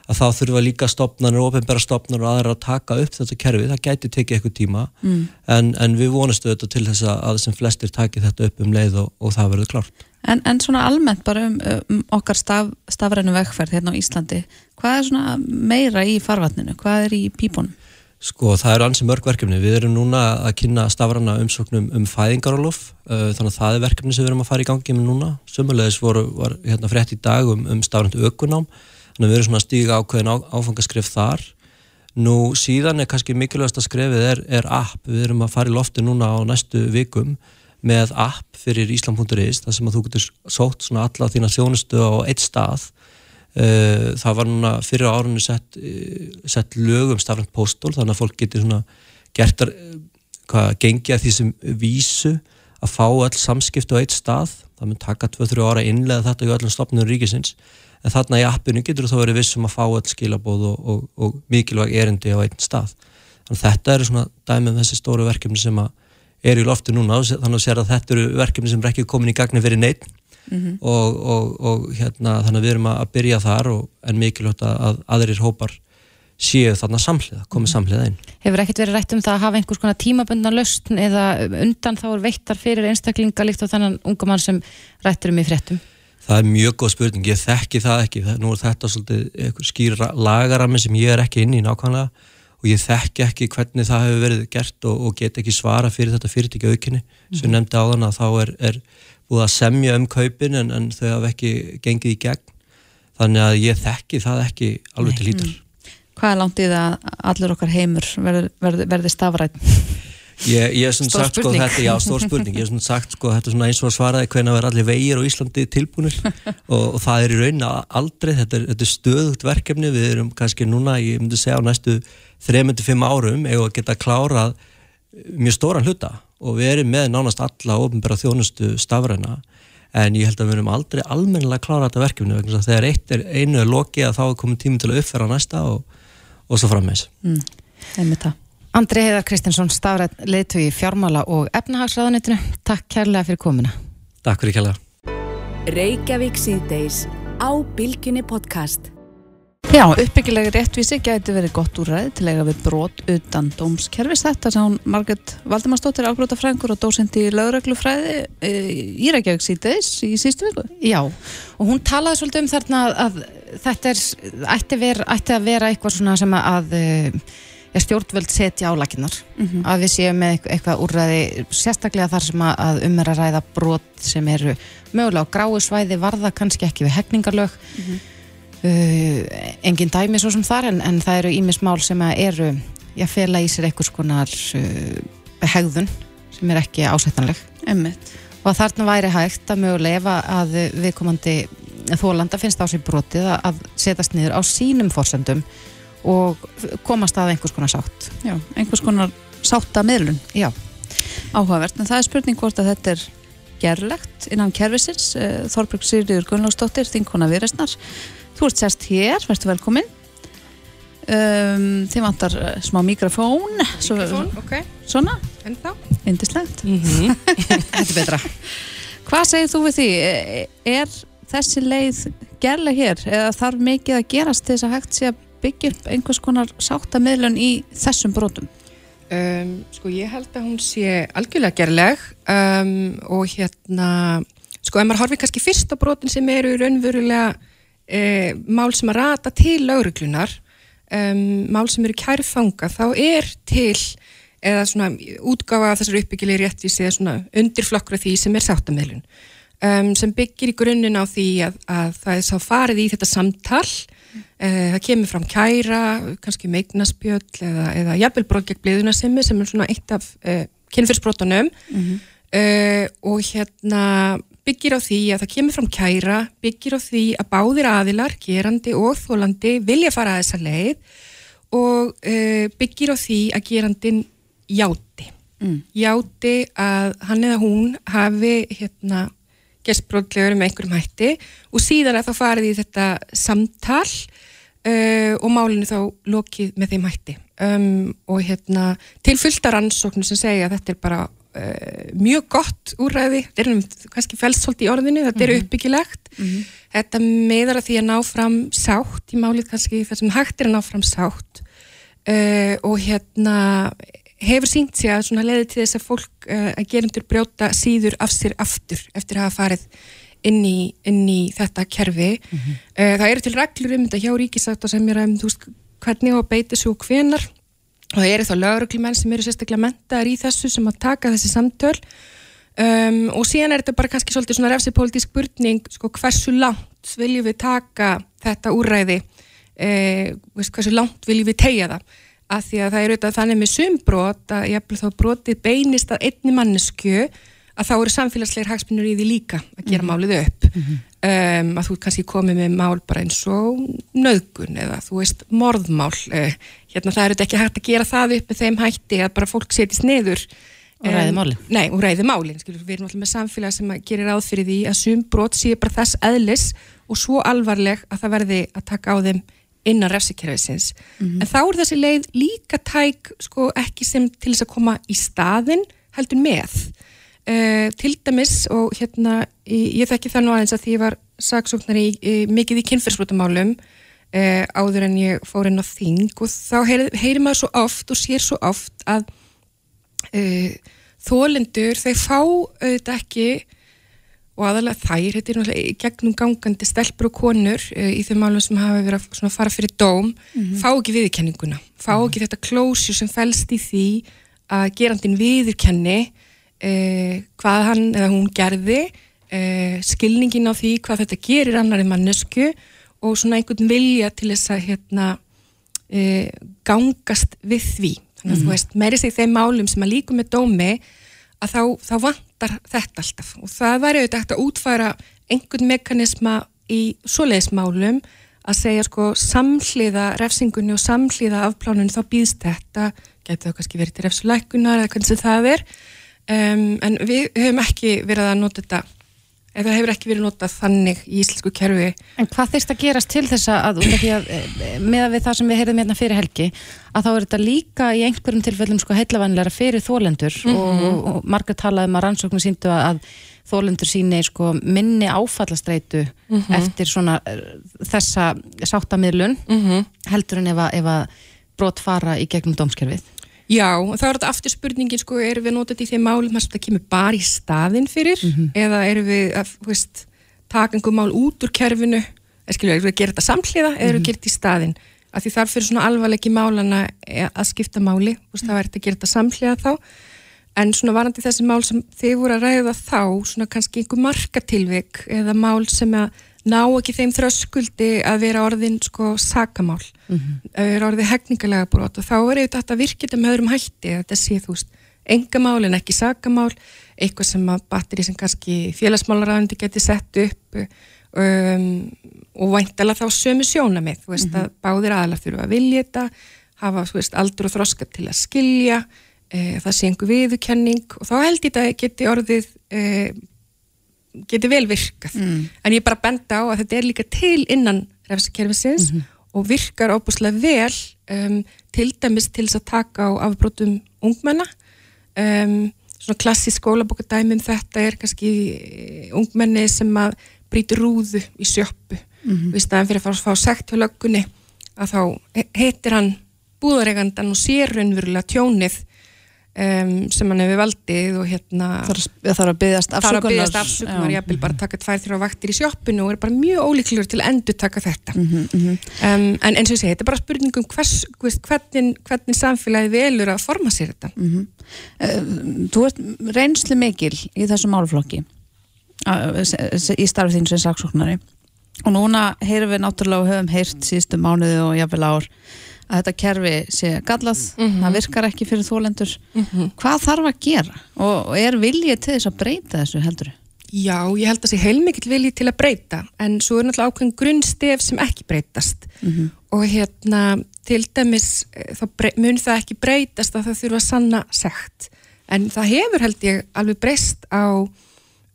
að þá þurfa líka stopnarnir, ofinbæra stopnarnir og aðra að taka upp þetta kerfi, það gæti tekið eitthvað tíma Mm. en, en við vonastu þetta til þess að sem flestir taki þetta upp um leið og, og það verður klárt. En, en svona almennt bara um, um okkar staf, stafrænu vegferð hérna á Íslandi, hvað er svona meira í farvatninu? Hvað er í pípunum? Sko það eru ansi mörg verkefni, við erum núna að kynna stafrana umsóknum um fæðingarálof, uh, þannig að það er verkefni sem við erum að fara í gangi með núna, sömulegis voru, var hérna frétt í dag um, um stafrandu ökunám, þannig að við erum svona að stíga ákveðin á, áfangaskref þar. Nú síðan er kannski mikilvægast að skrefið er, er app, við erum að fara í lofti núna á næstu vikum með app fyrir Ísland.is, þar sem að þú getur sótt svona alla þína þjónustu á eitt stað. Uh, það var núna fyrir árunni sett, uh, sett lög um stafrænt póstól þannig að fólk getur svona gert að uh, gengja því sem vísu að fá öll samskipt á eitt stað. Það mun taka 2-3 ára innlega þetta í öllum stopnum ríkisins en þarna í appinu getur þú þá verið vissum að fá öll skilabóð og, og, og mikilvæg erindi á einn stað þannig þetta eru svona dæmið um þessi stóru verkefni sem að er í lofti núna þannig að sér að þetta eru verkefni sem er ekki komin í gagni fyrir neitt Mhm. og, og, og hérna þannig að við erum að byrja þar og, en mikilvægt að, að aðrir hópar séu þarna samhliða, komið samhliða inn Hefur ekkert verið rætt um það að hafa einhvers konar tímabundna löstn eða undan þá er veittar fyrir einstaklinga líkt á þennan unga mann sem rættur um í fréttum? Það er mjög góð spurning, ég þekki það ekki. Nú er þetta svolítið skýr lagarami sem ég er ekki inn í nákvæmlega og ég þekki ekki hvernig það hefur verið gert og, og get ekki svara fyrir þetta fyrirtæki aukinni. Sem mm. nefndi á þann að þá er, er búið að semja um kaupin en, en þau hafa ekki gengið í gegn. Þannig að ég þekki það ekki alveg til lítar Hvað er langt í það að allir okkar heimur verði, verði, verði stafrætt? Ég, ég Stór sagt sko spurning. þetta, já stór spurning, ég hef sagt sko þetta er svona eins og að svaraði hvernig vera allir vegir á Íslandi tilbúinir og, og það er í raun aldrei, þetta er, þetta er stöðugt verkefni, við erum kannski núna, ég myndi segja á næstu 3-5 árum eða geta klárað mjög stóran hluta og við erum með nánast alla ofnbæra þjónustu stafræna en ég held að við erum aldrei almennilega að klára þetta verkefni vegna þess að þegar eitt er einu er lokið að þá er komin tími til að uppfæra næsta og, og svo frammeins. Mm. Andri Heiðar Kristinsson, stafrætt leitu í fjármála og efnahagsraðunitinu. Takk kærlega fyrir komuna. Takk fyrir kjærlega. Reykjavík síðdeis á Bilginni podcast. Já, uppbyggilega réttvísi gæti verið gott úrræði til að eiga við brot utan dómskerfis þetta sá hún Marget Valdimarsdóttir ágróta frængur og dósend í lögreglufræði e, í Reykjavík síðdeis í sístu viku. Já, og hún talaði svolítið um þarna að, að þetta er, ætti, ver, ætti að vera eitthvað svona sem að eh, ja, stjórnvöld setja álakinnar. Að við séum með eitthvað, úrræði, sérstaklega þar sem að, um er að ræða brot sem eru mögulega á gráu svæði, varða kannski ekki við hegningarlög. Uh, engin dæmi svo sem þar en, en það eru ímis mál sem eru já, fela í sér einhvers konar uh, hegðun sem er ekki ásættanleg Einmitt. og að þarna væri hægt að mögulega að viðkomandi þólanda finnst á sér brotið að, setjast niður á sínum forsendum og komast að einhvers konar sátt. Já, einhvers konar sátta miðlun Já, áhugavert, en það er spurning hvort að þetta er gerlegt innan kerfisins. Eh, Þorbjörg Sigriður Gunnlaugsdóttir þinkona viðreistnar, þú ert sest hér verður velkomin. Um, þið vantar eh, smá mikrofón svo, ok, svona, en þá indislegt Þetta er betra. Hvað segir þú við því? Eh, er þessi leið gerleg hér? Eða þarf mikið að gerast til þess að hægt sé að byggja upp einhvers konar sátta miðlun í þessum brotum? Um, sko ég held að hún sé algjörlega gerleg um, og hérna sko ef maður horfið kannski fyrst á brotin sem eru raunverulega eh, mál sem að rata til lauruglunar um, mál sem eru kærfanga þá er til eða svona útgáfa þessar uppbyggilegi réttvísi eða svona undirflokkur af því sem er sáttameðlun um, sem byggir í grunninn á því að, að það er sá farið í þetta samtal það kemur fram kæra kannski meignaspjöll eða, eða jafnvel brot gegn bliðunarsemi sem er svona eitt af uh, kynfyrsbrotunum uh, og hérna byggir á því að það kemur fram kæra byggir á því að báðir aðilar gerandi og þólandi vilja fara að þessa leið og uh, byggir á því að gerandin játi. Mm. játi að hann eða hún hafi hérna gerst brotlegur með einhverjum hætti. Og síðan að þá farið í þetta samtal uh, og málinu þá lokið með þeim hætti. Um, og hérna til fullta rannsóknum sem segja að þetta er bara uh, mjög gott úræði þetta er um, kannski felsholt í orðinu þetta er uppbyggilegt. Þetta meðar að því að ná fram sátt í málið kannski þar sem hægt er að ná fram sátt. Uh, og hérna hefur sínt sig að svona leiði til þess að fólk uh, að gerundur brjóta síður af sér aftur eftir að hafa farið inn í, inn í þetta kerfi. Uh, það eru til reglur um þetta hjá ríkisátt og sem er að þú veist hvernig á að beita svo hvenar og það eru þá lögreglumenn sem eru sérstaklega mentaðar í þessu sem að taka þessi samtöl. Um, og síðan er þetta bara kannski svolítið svona refsipólitísk spurning sko hversu langt viljum við taka þetta úræði eh, hversu langt viljum við tegja það að því að það er auðvitað þannig með sumbrot að jafnvel þá brotið beinist að einni mannesku að þá eru samfélagsleir hagsmunur í því líka að gera málið upp. Um, að þú kannski komið með mál bara eins og nöðgun eða þú veist morðmál uh, hérna það er auðvitað ekki hægt að gera það upp með þeim hætti að bara fólk setjast niður Og ræði málin. Nei, og ræði málin, skilur, við erum alltaf með samfélag sem gerir ráð fyrir því að sumbrot sé bara þess eðlis og svo alvarleg að það verði að taka á þeim innan refsikerfisins. En þá er þessi leið líka tæk sko ekki sem til þess að koma í staðin heldur með. Uh, til dæmis og hérna ég, ég þekki það nú aðeins að því ég var í, mikið í kynferðsbrotamálum uh, áður en ég fór inn á þing og þá heyri, heyri maður svo oft og sér svo oft að uh, þólendur þau fá auðvitað ekki og aðalega þær, þetta er náttúrulega gegnum gangandi stelpur og konur uh, í þeim málum sem hafa verið að fara fyrir dóm fá ekki viðurkenninguna fá ekki þetta klósju sem felst í því að gerandin viðurkenni uh, hvað hann eða hún gerði uh, skilningin á því hvað þetta gerir annari mannesku og svona einhvern vilja til þess að hérna gangast við því. Þannig að þú veist, meiri sig þeim málum sem að líka með dómi að þá, þá vantar þetta alltaf. Og það væri auðvitað hægt að útfæra einhvern mekanisma í svoleiðismálum að segja sko samhliða refsingunni og samhliða afplánunni þá býðst þetta, getur það kannski verið til refsulækunar eða hvernig það er. Um, en við höfum ekki verið að nota þetta eða hefur ekki verið notað þannig í íslensku kerfi. En hvað þyrst að gerast til þess að, af því að með við það sem við heyrðum hérna fyrir helgi að þá er þetta líka í einhverjum tilfellum sko heillavanlega fyrir þólendur og, og, og margar talaðum að rannsóknum síndu að þólendur síni sko minni áfallastreitu eftir svona eh, þessa sáttamidlun heldur en ef að, ef að brot fara í gegnum dómskerfið Já, þá er þetta aftur spurningin sko, erum við notað í þeim málum sem það kemur bara í staðinn fyrir? Eða erum við að, veist, taka einhver mál út úr kerfinu? Eða skilja, erum við að gera þetta samhliða eða erum við að gera þetta í staðinn? Af því þarf fyrir svona alvarleiki málana e- að skipta máli, veist, það væri þetta að gera þetta samhliða þá. En svona varandi þessi mál sem þið voru að ræða þá svona kannski einhver markatilvik eða mál sem að ná ekki þeim þröskuldi að vera orðin sko sakamál. Að vera orðið hegningalega brot. Og þá er þetta virkið með öðrum hætti að þetta sé þú veist engamál en ekki sakamál. Eitthvað sem að batteri sem kannski félagsmálaræðandi geti sett upp um, og væntalega þá sömu sjónamið, þú veist að báðir aðalar þurfa að vilja þetta, hafa veist, aldur og þroska til að skilja e, það sé einhver viðurkenning. Og þá held ég þetta geti orðið e, geti vel virkað. En ég bara benda á að þetta er líka til innan refsakerfisins og virkar óbúslega vel um, til dæmis til þess að taka á afbrotum ungmenna. Um, svona klassísk skólabókadæmi um þetta er kannski eh, ungmenni sem að brýtur rúðu í sjöppu mm -hmm. við staðan fyrir að fá, fá sekt hjá löggunni að þá he- heitir hann búðaregandan og sér raunverulega tjónið um, sem hann hefur valdið og hérna þarf að, þarf afsökunar. byggast afsökunar, jafnvel bara taka tvær þrjá vaktir í sjoppinu og er bara mjög ólíklegur til að endur taka þetta um, en eins og ég segi, þetta er bara spurningum hvers, hvernig, hvernig samfélagi velur að forma sér þetta. Þú ert reynslu mikil í þessu málflokki s- í starfi þín sem saksóknari. Og núna heyrum við náttúrulega og höfum heyrt síðustu mánuði og jafnvel ár að þetta kerfi sé gallað það virkar ekki fyrir þólendur hvað þarf að gera? Og er viljið til þess að breyta þessu heldur Já, ég held að sé heilmikill vilji til að breyta en svo er náttúrulega ákveðin grunnstef sem ekki breytast. Og hérna til dæmis eh, brey- mun það ekki breytast að það þurfa að sanna sekt. En það hefur held ég alveg breyst á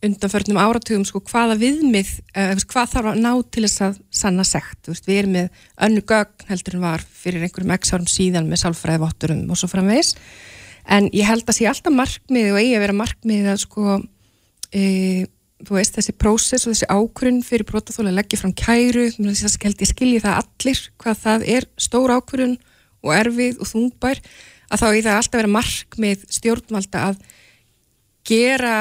undanförnum áratugum sko hvaða viðmið, uh, hvað þarf að ná til þess að sanna veist, við erum með önnu gögn heldur en var fyrir einhverjum x árum síðan með sálfræðivotturum og svo framvegis. En ég held að sé alltaf markmiði og eigi að vera markmiði að sko e, þú veist, þessi prósess og þessi ákvörun fyrir brotaþóla að leggja fram kæru þess að held ég skilji það allir hvað það er stór ákvörun og erfið og þungbær að þá eigi það alltaf vera markmið stjórnvalda að gera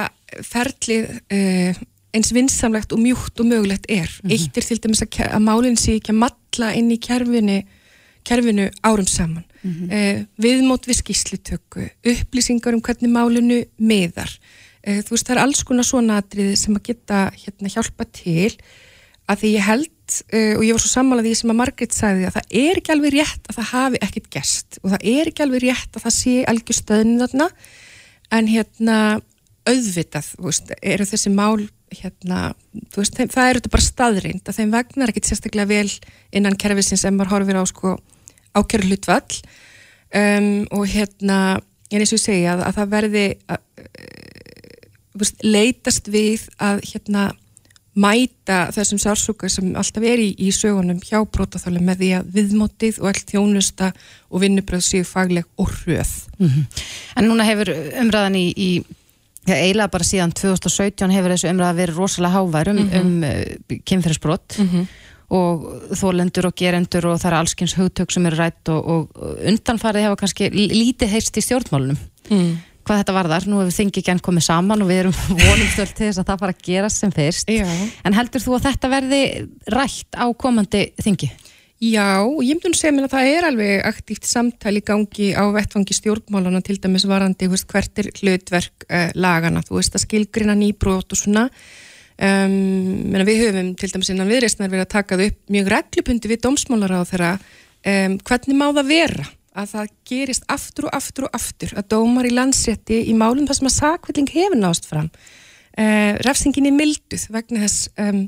ferlið uh, eins vinsamlegt og mjúkt og mögulegt er. Eitt er til dæmis að, að málinn sé ekki að matla inn í kerfinu, kerfinu árum saman. Mm viðmót við skýslutöku, upplýsingar um hvernig málinu miðar. Uh, þú veist, það er alls konar svona atriði sem að geta hérna, hjálpa til að því ég held uh, og ég var svo sammálað því sem að Margrét sagði að það er ekki alveg rétt að það hafi ekkit gest og það er ekki alveg rétt að það sé algjör stöðnin þarna en hérna auðvitað, veist, eru þessi mál hérna, veist, þeim, það eru þetta bara staðreind að þeim vegnar ekkit sérstaklega vel innan kerfisins en maður horfir á sko ákjörðu hlutvall um, og hérna en eins og ég segja að, að það verði að, veist, leitast við að hérna mæta þessum sársúka sem alltaf er í, í sögunum hjá brótaþáli með því að viðmótið og allt þjónusta og vinnubröð séu fagleg og hröð. En núna hefur umræðan í, í já, eiginlega bara síðan 2017 hefur þessu umræða verið rosalega hávær um, um uh, kynferðisbrott og þólendur og gerendur og það er allskins hugtök sem eru rætt og, og undanfarið hefa kannski lítið heyrst í stjórnmálunum. Hvað þetta varðar, nú hefur þingi genn komið saman og við erum vonumstöld til þess að það fara að gerast sem fyrst, Já. en heldur þú að þetta verði rætt á komandi þingi? Já, ég myndi að segja mér að það er alveg aktíft samtali gangi á vettfangi stjórnmálana til dæmis varandi veist, hvert er hlutverk uh, lagana, þú veist að skilgrina nýbrót og svona. Um, við höfum til dæmis innan viðreistnar verið að taka upp mjög reglupundi við dómsmálar á þeirra um, hvernig má það vera að það gerist aftur og aftur og aftur að dómar í landsrétti í málum þar sem að sakvilling hefur nást fram? Uh, refsingin er milduð vegna þess um,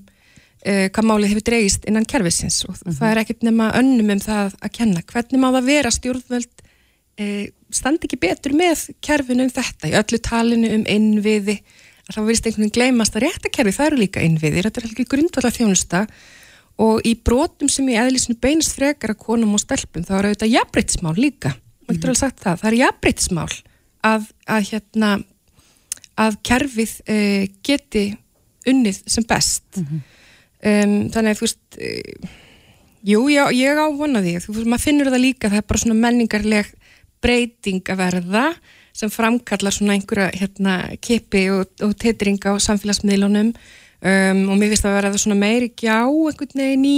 uh, hvað málið hefur dreigist innan kerfisins og það er ekkert nema önnum um það að kenna. Hvernig má það vera stjórnvöld uh, standi ekki betur með kerfinu um þetta? Í öllu talinu um innviði að það verðist einhvern veginn gleymast að réttakerfi það eru líka innviðir, þetta er ekki grundvallar þjónusta og í brotum sem í eðlisinu beinast frekar að konum og stelpum þá er auðvitað jafnbreytismál líka. Maður getur alveg sagt það, það er jafnbreytismál að, að hérna að kerfið uh, geti unnið sem best um, þannig að þú veist uh, jú, já, ég á vona því. Þú veist, maður finnur það líka, það er bara svona menningarleg breyting að verða sem framkallar svona einhverja hérna, kipi og, og titring á samfélagsmiðlunum. Um, og mér finnst það að vera það svona meiri gjá einhvern veginn í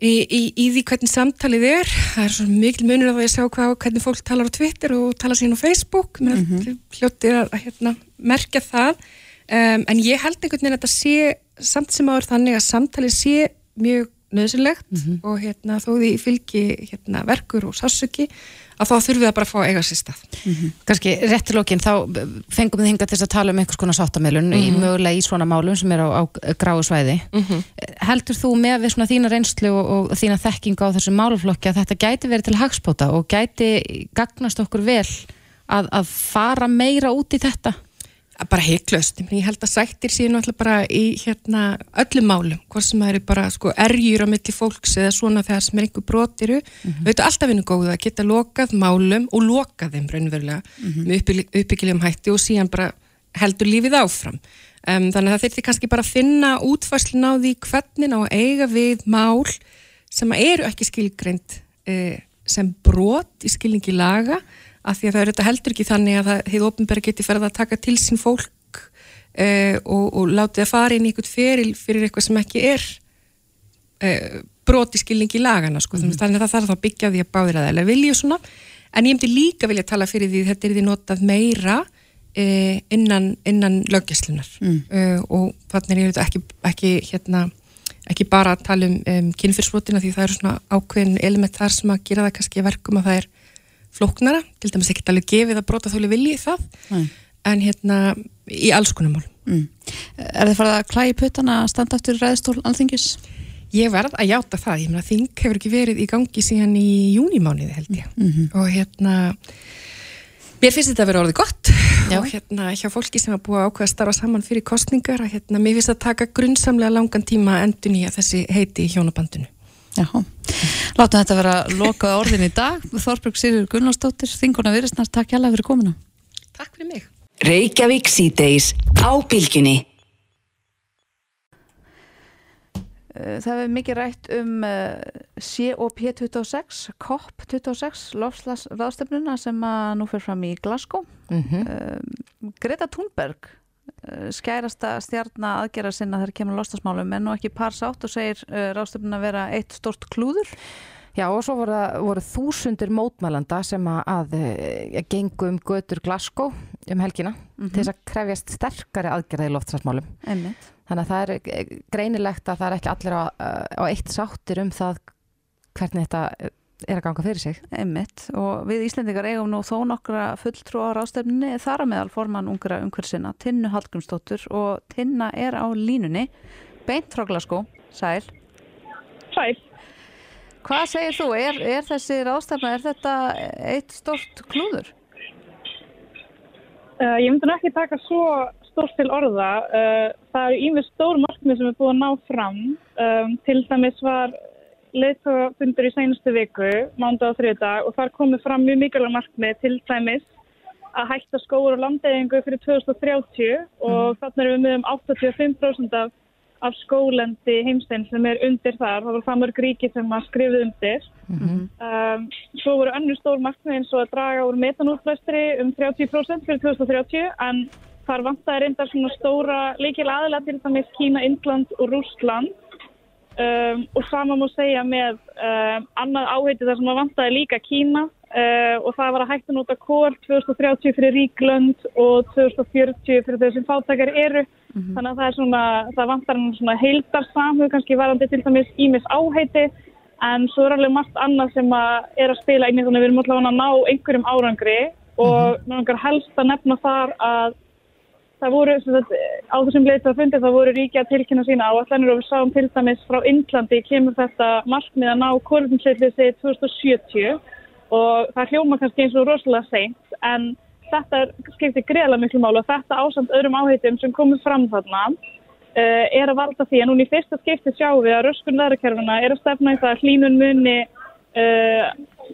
í, í, í því hvernig samtalið er. Það er svona mikil munur að það ég sjá hvað, hvernig fólk talar á Twitter og talar síðan á Facebook. Mm -hmm. hljótið að, að hérna, merkja það. Um, en ég held einhvern veginn að þetta sé samt sem áður þannig að samtalið sé mjög nöðsynlegt og hérna þó því fylgi hérna verkur og sársöki að þá þurfum við að bara fá eiga sér stað. Kanski réttilókin þá fengum við hinga til að tala um einhvers konar sáttamelun í mögulega í svona málum sem er á, á gráu svæði. Heldur þú með við svona þína reynslu og, og þína þekkinga á þessu máluflokki að þetta gæti verið til hagspóta og gæti gagnast okkur vel að, að fara meira út í þetta? Bara heiklaust, ég held að sættir síðan alltaf bara í hérna öllum málum, hvort sem það eru bara sko erjur á milli fólks eða svona þegar sem er einhver brotiru, mm -hmm. auðvitað alltaf vinnu góðu að geta lokað málum og lokað þeim raunverulega með uppbyggilegum hætti og síðan bara heldur lífið áfram. Um, þannig að það þurfti kannski bara að finna útfæslun á því hvernig á að eiga við mál sem eru ekki skilgreint uh, sem brot í skilningi laga af því að það er þetta heldur ekki þannig að það hefur ofnbæri getið ferða að taka til sín fólk uh, og, og látið að fara inn í einhvern feril fyrir eitthvað sem ekki er uh, broti skilningi í lagana sko. mm. þannig að það þarf að byggja því að báðir að eða vilja svona, en ég myndi líka vilja tala fyrir því þetta er því notað meira uh, innan, innan löggjæslunar mm. og þannig er þetta ekki, ekki hérna ekki bara að tala um, um kynfyrsbrotina því það eru svona ákveðin element þar sem að gera það kannski verkum að það er flóknara, til dæmis ekki alveg gefið að brota þóli vilji það mm. en hérna í alls konar mál mm. Er þið farið að klæði puttana að standa aftur ræðstól alþingis? Ég verð að játa það, ég meina þing hefur ekki verið í gangi síðan í júnimániði held ég mm -hmm. og hérna mér finnst þetta að vera orðið gott Já. og hérna hjá fólki sem hafa búið að ákveða að starfa saman fyrir kostningar að hérna mér finnst að taka grunnsamlega langan tíma endun í að þessi heiti í hjónabandinu Já, látum þetta vera lokað orðin í dag. Þorbrug Sýrjur Gunnarsdóttir, þinguna Virisnar, takk hjálpa fyrir komuna. Takk fyrir mig. Reykjavík síðdeis á bylginni. Það hefur mikið rætt um COP26, COP26, lofslagsraðstöfnuna sem nú fyrir fram í Glasgow. Mm -hmm. Greta Thunberg skærasta stjarnar aðgerra sinna þegar kemur lostasmálum en nú ekki par sátt og segir uh, ráðstöfnun að vera eitt stort klúður? Já og svo voru, voru þúsundir mótmælanda sem að, að, að gengum götur Glasgow um helgina mm -hmm. til þess að krefjast sterkari aðgerða í loftasmálum þannig að það er greinilegt að það er ekki allir á, á eitt sáttir um það hvernig þetta er að ganga fyrir sig. Einmitt. Og við Íslendingar eigum nú þó nokkra fulltrú á rástefninni þar að meðal forman ungra umhversina, Tinnu Hallgrímsdóttur. Og Tinna er á línunni. Beint frá Glasgow, Sæl. Sæl. Hvað segir þú? Er, er þessi rástefna, er þetta eitt stort klúður? Uh, ég myndi ekki taka svo stort til orða. Uh, það eru ímið stór markmið sem er búið að ná fram. Um, til dæmis var leittófundur í sænustu viku, mánda og þriðdag og þar komið fram mjög mikilvæg markmið til dæmis að hætta skóur og landeyðingu fyrir 2030 og mm. þannig erum við með um 85% af, af skólendi heimstein sem er undir þar, það var það mörg ríki sem að skrifið undir. Mm -hmm. um, svo voru önnur stór markmið eins og að draga úr metanútlæstri um 30% fyrir 2030 en þar vantæði reyndar svona stóra líkil aðila til dæmis Kína, Indland og Rústland Um, og sama má segja með um, annað áheiti þar sem að vantaði líka Kína uh, og það var að hægt að nota kól 2030 fyrir ríklönd og 2040 fyrir þau sem fátakar eru mm -hmm. þannig að það er svona, það vantar svona heildarsamhug kannski varandi til dæmis ímis áheiti en svo er alveg margt annað sem að er að spila inn í þannig að við erum alltaf að ná einhverjum árangri og mm -hmm. náttúrulega helst að nefna þar að það voru, sagt, á þessum leita að fundi það voru ríkja tilkynna sína á allanir og við sáum til dæmis frá Indlandi kemur þetta markmið að ná kórumsleitlisi 2070 og það hljóma kannski eins og rosalega seint en þetta skiptir greiðlega miklu mál og þetta ásamt öðrum áheitum sem komur fram þarna uh, er að valda því að núna í fyrsta skipti sjáum við að röskun leðrakerfuna er að stefna í það að hlínun muni uh,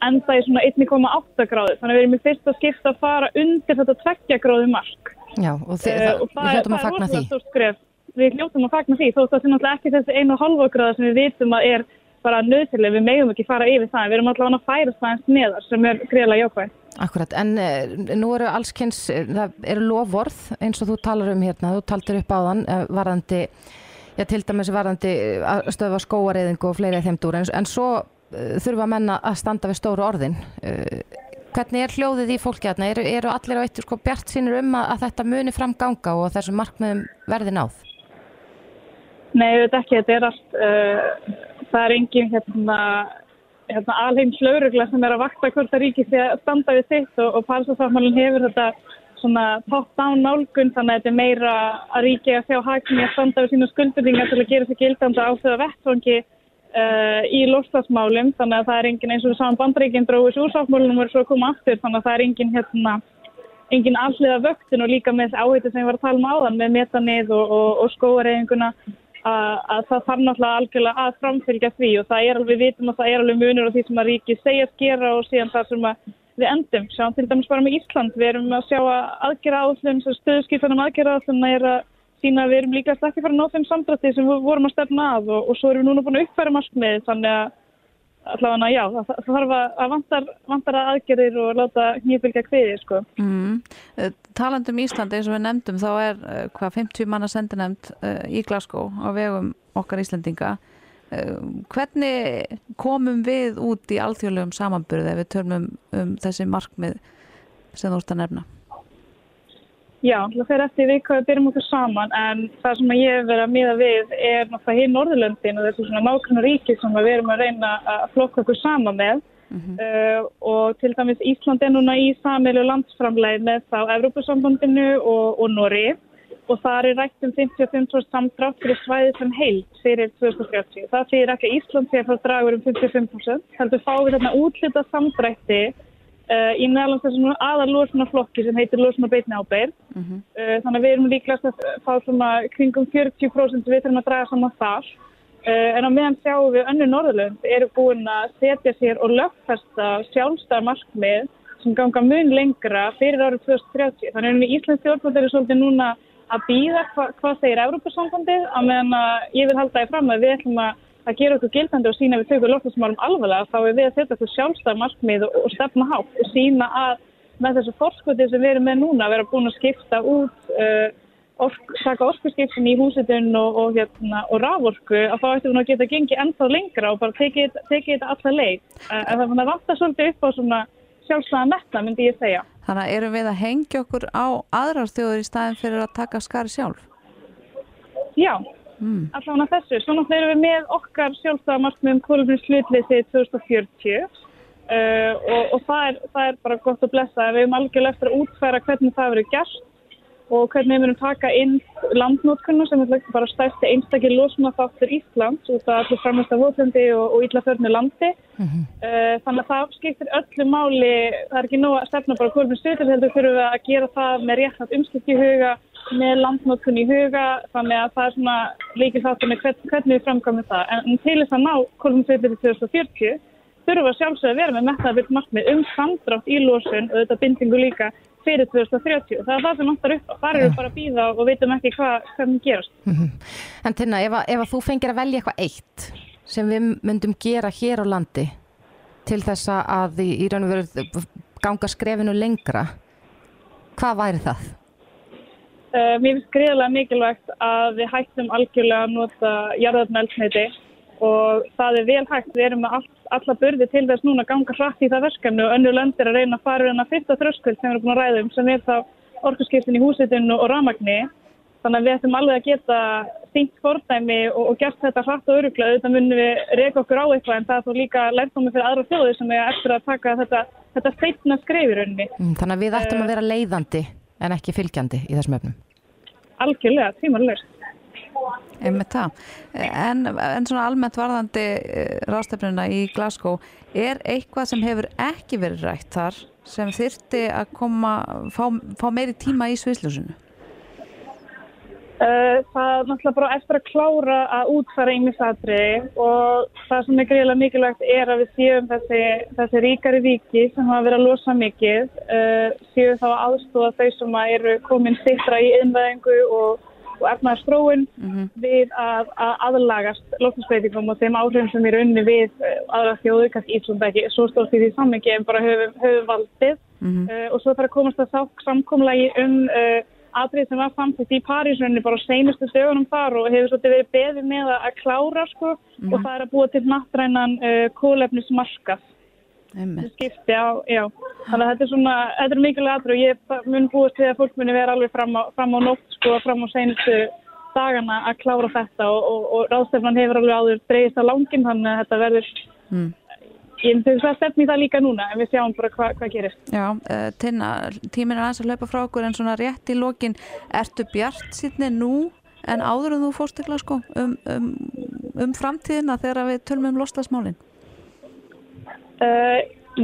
enda í svona 1,8 gráði þannig að við erum í fyrsta skipti að fara undir þetta 2 gráði mark Já, og, þið, uh, og það, við hljóttum að fagna því. Við hljóttum að fagna því, þó það sé náttúrulega ekki þessi einu og halva gráða sem við vitum að er bara nöðsileg, við megum ekki fara yfir það, við erum allavega að færa það eins neðar sem er greiðlega jákvæð. Akkurat, en eh, nú eru allskynns, eh, það eru lofvorð eins og þú talar um hérna, þú taltir upp á þann varðandi, já til dæmis varðandi að stöfa skóareiðingu og fleiri þeim dúr, en, en svo þurfa menna að standa við stóru orðin. Hvernig er hljóðið í fólki aðna? Eru, eru allir á eittur sko bjart sínur um að, að þetta muni fram ganga og þessu markmiðum verði náð? Nei, þetta ekki. Þetta er allt, uh, það er engin hérna, hérna alheims laurugla sem er að vakta hvort að ríki sé að standa við sitt og, og Parísasáttmálinn hefur þetta svona top-down nálgun þannig að þetta er meira að ríki að sjá hægni að standa við sína skuldbyrðingar til að gera sig gildanda á þau vettfangi uh, í lofstafsmálum þannig að það er engin eins og saman bandreikin dróðis úr sáttmálunum og er svo að koma aftur þannig að það er engin hérna engin alliða vöktun og líka með áhættu sem ég var að tala um áðan með metanið og, og, og skóareyðinguna að það þarf náttúrulega algjörlega að framfylgja því og það er alveg vitum að það er alveg munur á því sem að ríki segja að gera og síðan það sem við endum. Sjáum til dæmis bara með Ísland, við erum að sjá að aðgera áslun, stöðskiptunum aðgera áslun er að sína að við erum líka ekki fara að ná þeim samdrætti sem við vorum að stefna að og, og svo erum við núna búin að uppfæra markmið þannig að allavega já, það, það þarf að vantar, vantar að aðgerir og láta nýjafylgja kviði sko. Mm. Talandum Íslandi eins og við nefndum þá er eh, hvað 50 manna sendi nefnd eh, í Glasgow á vegum okkar Íslandinga hvernig komum við út í alþjóðlegum samanbyrðu ef við törnum um þessi markmið sem þú ert að nefna? Já, það fer eftir við hvað við byrjum okkur saman en það sem ég hef verið að miða við er náttúrulega hér Norðurlöndin og þessu svona nákvæmna ríki sem við erum að reyna að flokka okkur saman með mm -hmm. uh, og til dæmis Ísland er núna í samilu landsframleið með þá Evrópusambandinu og, og Nóri og það er rætt um 55% samdrátt fyrir svæðið sem heilt fyrir 2030. Það fyrir ekki Ísland fyrir að draga um 55%, heldur fáið þarna útlita samdrætti Uh, í meðal þessum aðal lósunarflokki sem heitir lósunarbeitni ábeir. Mm -hmm. uh, þannig að við erum líklegast að fá svona kringum 40% við þurfum að draga saman þar. Uh, en á meðan sjáum við önnu Norðurlund eru búin að setja sér og lögfesta sjálfstæðar markmið sem ganga mun lengra fyrir árið 2030. Þannig að Íslands stjórnvöld eru svolítið núna að býða hva, hvað segir Európa-sambandið að meðan að ég vil halda því fram að við ætlum að að gera okkur gildandi og sína við tökum loftasmálum alvarlega þá er við að setja okkur sjálfstæð markmið og, og stefna hátt og sína að með þessu forskoti sem við erum með núna vera búin að skipta út uh, ork, taka orkusskiptin í húsitun og, og, hérna, og raforku að þá ættum við að geta gengið ennþá lengra og bara tekið þetta allar leið. Uh, en það vantar svolítið upp á svona sjálfstæða metna myndi ég segja. Þannig að erum við að hengja okkur á aðrar þjóður í staðin fyrir að taka skari sjálf? Já, mm. allavega þessu. Svo náttúrulega erum við með okkar sjálfstæðamarkmiðum kólumins slutleysi 2040 uh, og, og það, er, það er bara gott að blessa. Við erum algjörlega eftir að útfæra hvernig það verður gert og hvernig við verðum taka inn landnótkunna sem er bara stærsti einstakir losnafáttur Íslands út af allir framhengsta vótlendi og, og íllaförnu landi. Mm -hmm. uh, þannig að það skiptir öllu máli, það er ekki nóg að stefna bara kólumins slutleysi, heldur fyrir við að gera það með rétt umskipt í huga með landnótkun í huga þannig að það er svona líkið þáttu með hvern, hvernig við framkvæmum það. En til þess að ná kolumnsveitir til 2040 þurfum við sjálfsög að vera með metnaðvilt markmið um samdrátt í lósun og þetta bindingu líka fyrir 2030 það er það sem áttar upp og þar eru bara að býða og veitum ekki hvað hvernig gerast. Mm -hmm. En Tina, ef, ef að þú fengir að velja eitthvað eitt sem við myndum gera hér á landi til þess að í, í raun og veru ganga skrefinu lengra hvað væri það? Uh, mér finnst greiðilega mikilvægt að við hættum algjörlega að nota jarðarnælsneiti og það er vel hægt. Við erum með all, alla börði til þess núna að ganga hratt í það verkefni og önnu löndir að reyna að fara um að fyrsta þröskvöld sem við erum búin að ræða um sem er þá orkurskiptin í húsitinu og ramagni. Þannig að við ættum alveg að geta stingt fordæmi og, og gert þetta hratt og öruglega. Þetta munum við reyka okkur á eitthvað en það er þó líka lærtómi fyrir aðra þjóði sem er eftir að taka þetta, þetta steitna skreifirunni. Mm, þannig að við ættum að vera leiðandi en ekki fylgjandi í þessum öfnum algjörlega tímanlust. En, en svona almennt varðandi eh, rástefnuna í Glasgow, er eitthvað sem hefur ekki verið rætt þar sem þyrti að koma, fá, fá meiri tíma í sviðsljósinu? Uh, það náttúrulega bara eftir að klára að útfæra einmisatri og það sem er greiðilega mikilvægt er að við séum þessi, þessi ríkari viki sem hafa verið að losa mikið uh, séum þá aðstóða þau sem að eru komin sittra í innvæðingu og, og efnaðar stróin mm -hmm. við að, að aðlagast lofnusbreytingum og þeim áhrifum sem eru unni við uh, aðra þjóðu, kannski Ísland ekki svo stórt í því sammingi en bara höfum, höfum valdið mm -hmm. og svo þarf að komast að samkomlagi um atrið sem var samtitt í Parísunni bara seinustu stögunum þar og hefur svolítið verið beðið með að klára sko mm. og það er að búa til nattrænan uh, kólefnismarkað skipti á, já þannig að þetta er svona, þetta er mikilvægt atrið og ég mun búast við að fólk muni vera alveg fram á, fram á nótt sko, fram á seinustu dagana að klára þetta og, og, og ráðstefnan hefur alveg áður dreigist á langin þannig að þetta verður Mm. Ég myndi að stefni það líka núna en við sjáum bara hva, hvað gerist. Já, uh, Tinna, tíminn er aðeins að hlaupa frá okkur en svona rétt í lokin, ertu bjart sýtni nú en áður en þú fórst ekki sko, um, um, um framtíðina þegar við tölum um lostasmálin? Uh,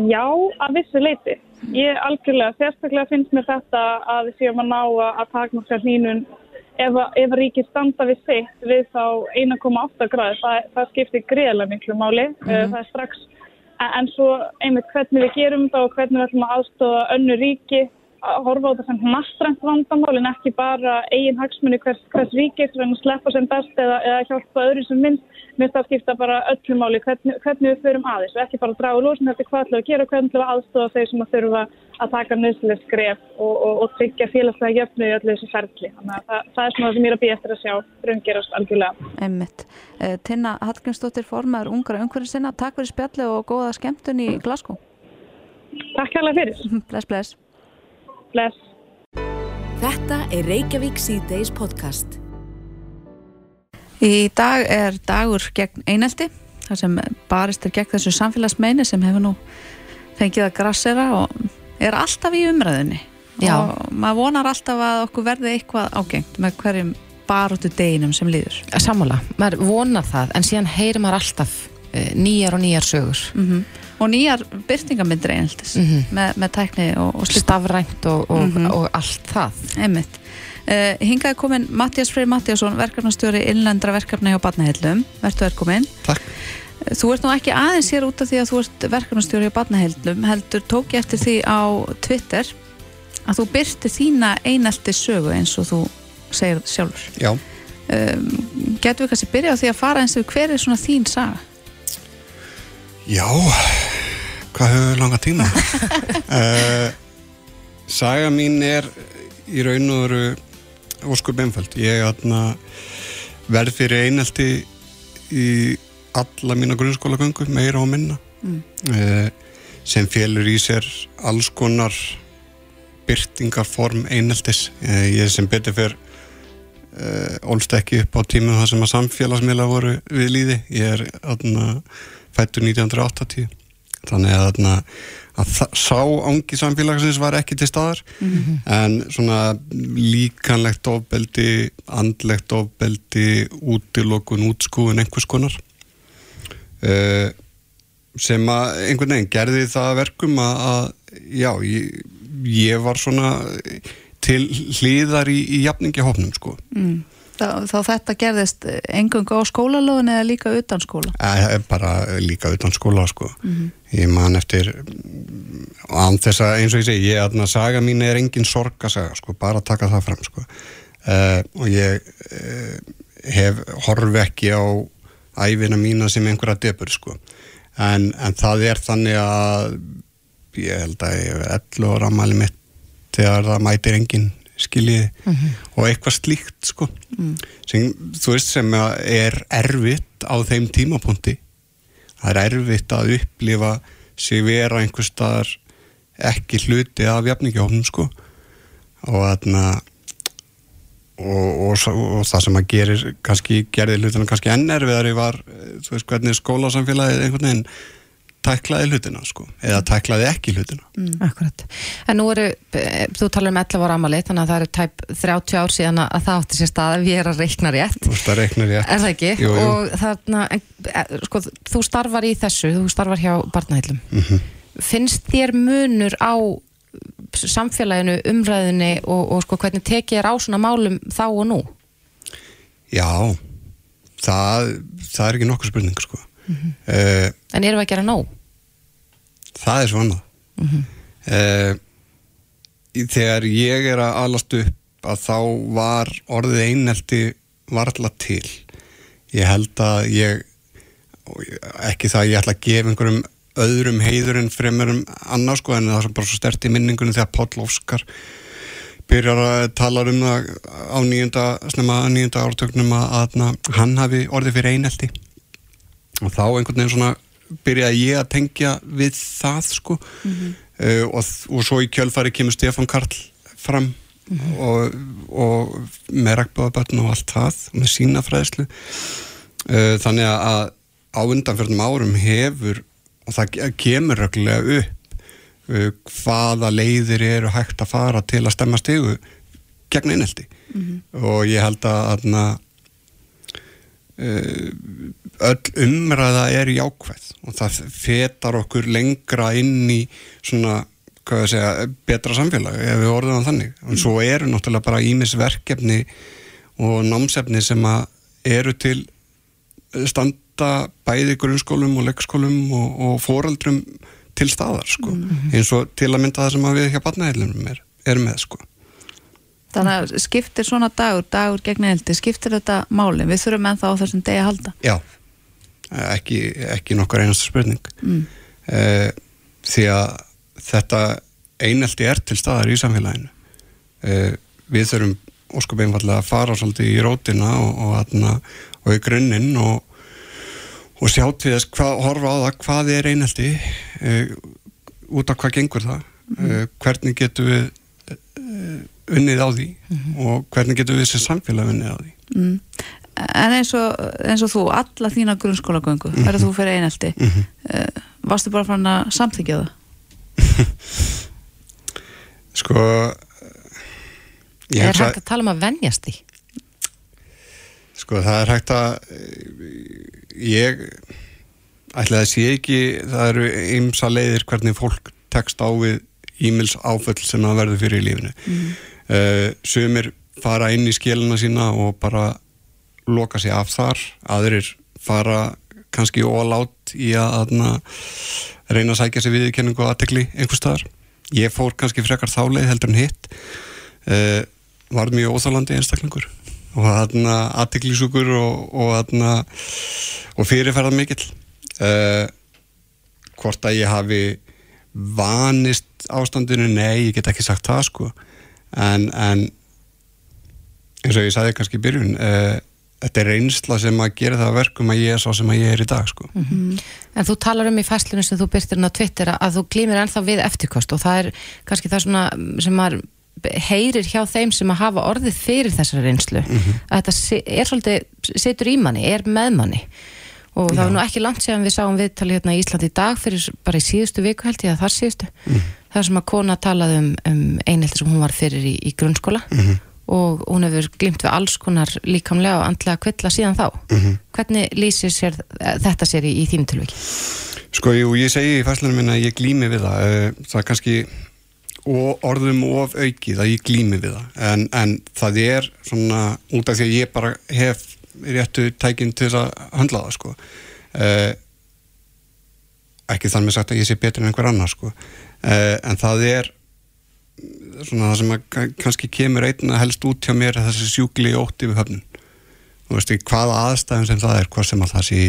já, að vissu leiti. Ég algjörlega, sérstaklega finnst mér þetta að við séum að ná að- að takmarka hlínun ef, ef að ríkið standa við sitt við þá 1,8 gráði. Það, það skiptir greiðlega miklu máli. Uh, það er strax, en, svo einmitt hvernig við gerum það og hvernig við ætlum að aðstofa önnu ríki að horfa á þetta sem nastrænt vandamál en ekki bara eigin hagsmunni hvers, hvers ríkis að sleppa sem best eða, eða hjálpa öðru sem minnst. Mér finnst það skipta bara öllu máli hvernig, hvernig við förum aðeins og ekki bara draga úr lósin þetta hvað ætlum við að gera og hvernig við að aðstofa þeir sem að þurfa að taka nöðslega skref og, og, og tryggja félagslega jöfnu í öllu þessu ferli. Þannig að það, það er svona það sem ég er að býja eftir að sjá raungerast algjörlega. Einmitt. Uh, Tinna Hallgrímsdóttir formar ungar umhverju sinna, takk fyrir spjalli og góða skemmtun í Glasgow. Takk hérlega fyrir. Bless, bless. Bless. Þetta er Reykjavík C-Days podcast. Í dag er dagur gegn einelti, þar sem barist er gegn þessu samfélagsmeini sem hefur nú fengið að grassera og er alltaf í umræðinni. Já. Og maður vonar alltaf að okkur verði eitthvað ágengt með hverjum baróttu deginum sem líður. Sammála, maður vonar það en síðan heyrir maður alltaf eh, nýjar og nýjar sögur Mm Og nýjar byrtingamyndir eineltis Mhm. með, með tækni og, og stafrænt og, og, Mhm. og allt það Einmitt. Uh, hingaði komin Mattias Freyr Mattiasson, verkefnastjóri innlendra verkefna hjá Barnaheillum. Vertu velkomin. Takk. Eh, Þú ert nú ekki aðeins hér út af því að þú ert verkefnastjóri hjá Barnaheillum, heldur tók ég eftir því á Twitter að þú byrti þína einelti sögu eins og þú segir sjálfur. Já, Um, getum við kannski byrja á því að fara eins og hver er svona þín saga? já, hvað höfum við langa tíma? uh, saga mín er í raun og veru óskup einföld. Ég atna, verð fyrir einelti í alla mína grunnskólagöngu, meira og minna, Mm. uh, sem félur í sér alls konar byrtingarform eineltis. Uh, ég sem betur fyrr uh, ólst ekki upp á tímum það sem að samfélagsmiðla voru við líði. Ég er atna, fættur 1980 þannig að, að sá ángi samfélagsins var ekki til staðar. En svona líkanlegt ofbeldi, andlegt ofbeldi, útilokun, útskúin einhvers konar uh, sem að einhvern veginn gerði það að verkum að, að já, ég, ég var svona til hlýðar í, í jafningahopnum sko. Mm. Þá, þá þetta gerðist engungu á skólalóðin eða líka utan skóla? Eh, bara líka utan skóla sko. Ég man eftir þess að eins og ég segi ég aðna saga mín er engin sorgasaga sko, bara taka það fram sko. Uh, og ég uh, hef horfi ekki á æfina mína sem einhverja debur sko. En, en það er þannig að ég held að ég hef 11 ára ammali mitt þegar það mætir engin skiljiði og eitthvað slíkt sko. Sem, þú veist sem er erfitt á þeim tímapunkti. Það er erfitt að upplifa sig vera einhver staðar ekki hluti af jafningjáfnum sko. Og þarna og, og, og það sem að gerir kannski gerði hlutina kannski enn erfiðari var eh, þú veist hvernig skólasamfélagið einhvern veginn tæklaði hlutina sko eða tæklaði ekki hlutina Akkurat. En nú eru, eh, þú talar um 11 ára amalið, þannig að það eru tæp 30 ár síðan að það átti sér stað ef ég er að reikna rétt. þú veist að reikna rétt Er það ekki? Jú, jú. Og þarna, en, eh, sko, þú starfar í þessu, þú starfar hjá barnaheilum. Mhm. Finnst þér munur á samfélaginu, umræðinni og, og sko, hvernig tekið er á svona málum þá og nú? já, það það er ekki nokkuð spurning sko Mhm. uh, En erum við að gera nóg? það er svona uh, þegar ég er að alast upp að þá var orðið einelti varla til ég held að ég ekki það að ég ætla að gefa einhverjum öðrum heiður en fremur um annars sko en það er bara svo stert í minningunum þegar Páll Óskar byrjar að tala um það á nýjunda, nýjunda ártöknum að, að hann hafi orðið fyrir einelti og þá einhvern veginn svona byrjaði ég að tengja við það sko. Uh, og, og svo í kjölfari kemur Stefán Karl fram og, og með regnbóðabötn og allt það með sína fræðslu. Uh, þannig að á undanfjörnum árum hefur og það ke- kemur reglulega upp uh, hvaða leiðir eru hægt að fara til að stemma stigu gegn einhelti og ég held að uh, öll umræða er jákvæð og það fetar okkur lengra inn í svona hvað ég segja, betra samfélag ef við orðum það þannig. En svo eru náttúrulega bara ímis verkefni og námsefni sem að eru til standa bæði grunnskólum og leikskólum og, og foreldrum til staðar sko. eins og til að mynda það sem að við hjá barnaheilunum er, erum með sko. Þannig að skiptir svona dagur, dagur gegn eildi, skiptir þetta máli? Við þurfum ennþá á þessum degi að halda. Já, ekki, ekki nokkar einasta spurning Mm. uh, því að þetta einelti er til staðar í samfélaginu uh, við þurfum óskup einfallega að fara svolítið í rótina og, og, og í grunninn og, og sjá til þess hvað, horfa á það hvað er einelti uh, út af hvað gengur það uh, hvernig getum við unnið á því og hvernig getum við sem samfélag unnið á því Mm. En eins og, eins og þú, alla þína grunnskólagöngu, mm -hmm. þú fyrir einelti, Mhm. uh, varstu bara fann að samþykja það? sko Er hægt að tala um að venjast því? Sko það er hægt að ég ætla að sé ekki það eru ymsa leiðir hvernig fólk tekst á við e-mails áföll sem það verður fyrir í lífinu. Mm. sumir fara inn í skilina sína og bara loka sig af þar. Aðrir fara kannski ólátt í að aðna, reyna að sækja sig viðurkenningu og aðtekli einhver staðar. Ég fór kannski frekar þá leið heldur en hitt. Uh, var mjög óþálandi einstaklingur. Og þarna aðtiklisúkur og, og og fyrirferðar mikill uh, hvort að ég hafi vanist ástandinu? Nei, ég get ekki sagt það sko. En, en eins og ég sagði kannski í byrjun uh, þetta er reynsla sem að gera það að verkum að ég er sá sem að ég er í dag sko. En þú talar um í fæslunum sem þú byrtir inn á Twitter að þú glýmir ennþá við eftirkost og það er kannski það svona sem maður heyrir hjá þeim sem að hafa orðið fyrir þessari reynslu. Að þetta er svolítið, setur í manni, er með manni og það var nú ekki langt séðan við sáum viðtali hérna í Íslandi í dag fyrir bara í síðustu viku held ég að þar síðustu. Það sem að kona talaði um, um einhelti sem hún var fyrir í, í grunnskóla. Og hún hefur glýmt við alls konar líkamlega og andlega kvilla síðan þá. Hvernig lýsir sér, þetta sér í, í þínu tilviki? Sko, jú, ég segi í fæslunum minna að ég glými við það. Eh, það er kannski og orðum of aukið að ég glými við það. En, en það er svona út af því að ég bara hef réttu tækin til að handla það sko. Uh, ekki þannig með sagt að ég sé betur en einhver annar sko. Uh, en það er svona það sem að ka- kannski kemur einna helst út hjá mér þessi sjúkli ótti við höfnun þú veist, í hvaða aðstæðum sem það er hvað sem að það sé í,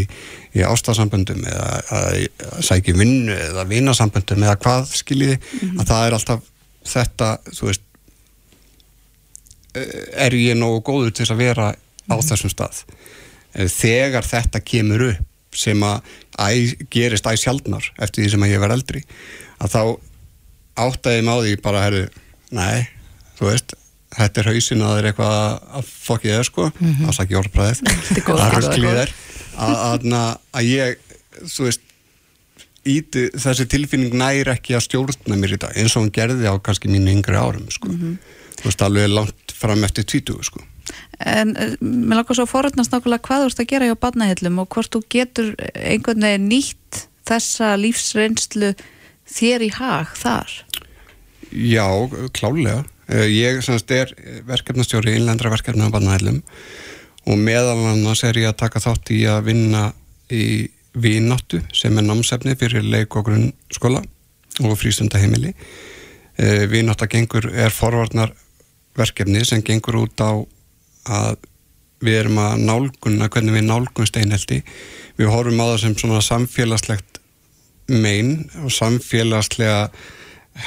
í ástasamböndum eða að, að sækja vinnu eða vinasamböndum eða hvað skiljiði að það er alltaf þetta þú veist eh, er ég nógu góður til að vera á þessum stað Eh, þegar þetta kemur upp sem að æ, gerist æ sjaldnar eftir því sem að ég verð eldri að þá áttaði því bara, herru, nei þú veist, þetta er hausin að það er eitthvað að- fokkið þér sko mm -hmm. ásaki orðbræðið að rugglið er að, að, ég, þú veist íti, þessi tilfinning næri ekki að stjórna mér í dag eins og hún gerði á kannski mínu yngri árum sko. þú veist, alveg langt fram eftir 20 sko. En uh, mér langar svo að forutnast nákvæmlega hvað þú ert að gera hjá barnahillum og hvort þú getur einhvern veginn nýtt þessa lífsreynslu þér í hag þar. Já, klálega. Eh, Ég semst er verkefnastjóri innlendra verkefna á barnahælum og meðal annars er ég að taka þátt í að vinna í Vínáttu sem er námsefni fyrir leik og grunnskóla og frístundaheimili. Vínátta gengur er forvarnar verkefni sem gengur út á að við erum að nálgunna hvernig við nálgunst einhelti. Við horfum á það sem svona samfélagslegt mein og samfélagslega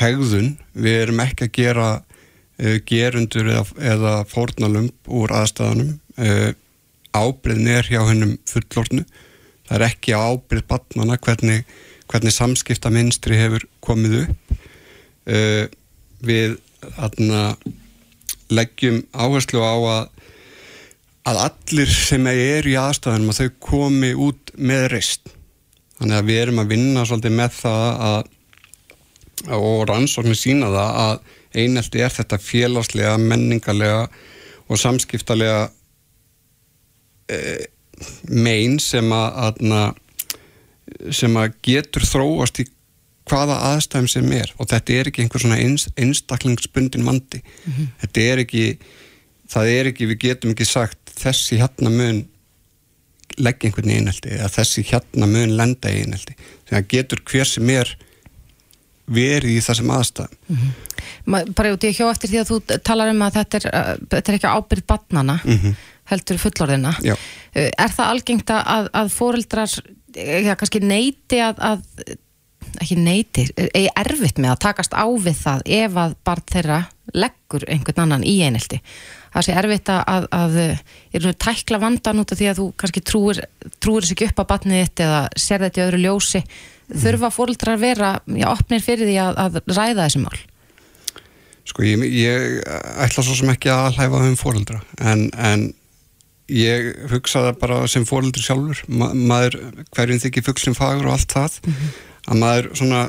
hegðun, við erum ekki að gera uh, gerundur eða, eða fórnalumb úr aðstæðanum uh, ábyrðin er hjá hennum fullornu það er ekki ábyrð batnana hvernig, hvernig samskipta minstri hefur komið upp. Uh, við þarna leggjum áherslu á að að allir sem eru í aðstæðunum að þau komi út með reist þannig að við erum að vinna svolítið með það að og rannsóknir sína það að einelti er þetta félagslega, menningarlega og samskiptalega e, mein sem að, að sem að getur þróast í hvaða aðstæðum sem er. Og þetta er ekki einhver svona einstaklingsbundin mandi mm -hmm. þetta er ekki það er ekki, við getum ekki sagt þessi hérna mun leggja einhvern í einhelti eða þessi hérna mun lenda í einhelti þannig að getur hver sem er verið í þessum aðstæðum mm -hmm. Bara út í hjá eftir því að þú talar um að þetta er, uh, þetta er ekki ábyrð barnana mm -hmm. heldur fullorðina Já. Uh, er það algengt að, að fóreldrar ja, kannski neyti að, að ekki neyti, eigi erfitt með að takast á við það ef að barn þeirra leggur einhvern annan í einhelti það sé erfitt að, að er tækla vandan út af því að þú kannski trúir, trúir sér ekki upp á batnið þitt eða ser þetta í öðru ljósi mm. þurfa fólkdrar að vera já, opnir fyrir því að, að ræða þessi mál Sko ég, ég ætla svo sem ekki að hlæfa um fólkdra en, en ég hugsaða bara sem fólkdri sjálfur Ma, maður, hverjum þykir fuggslinn fagur og allt það mm -hmm. að maður svona,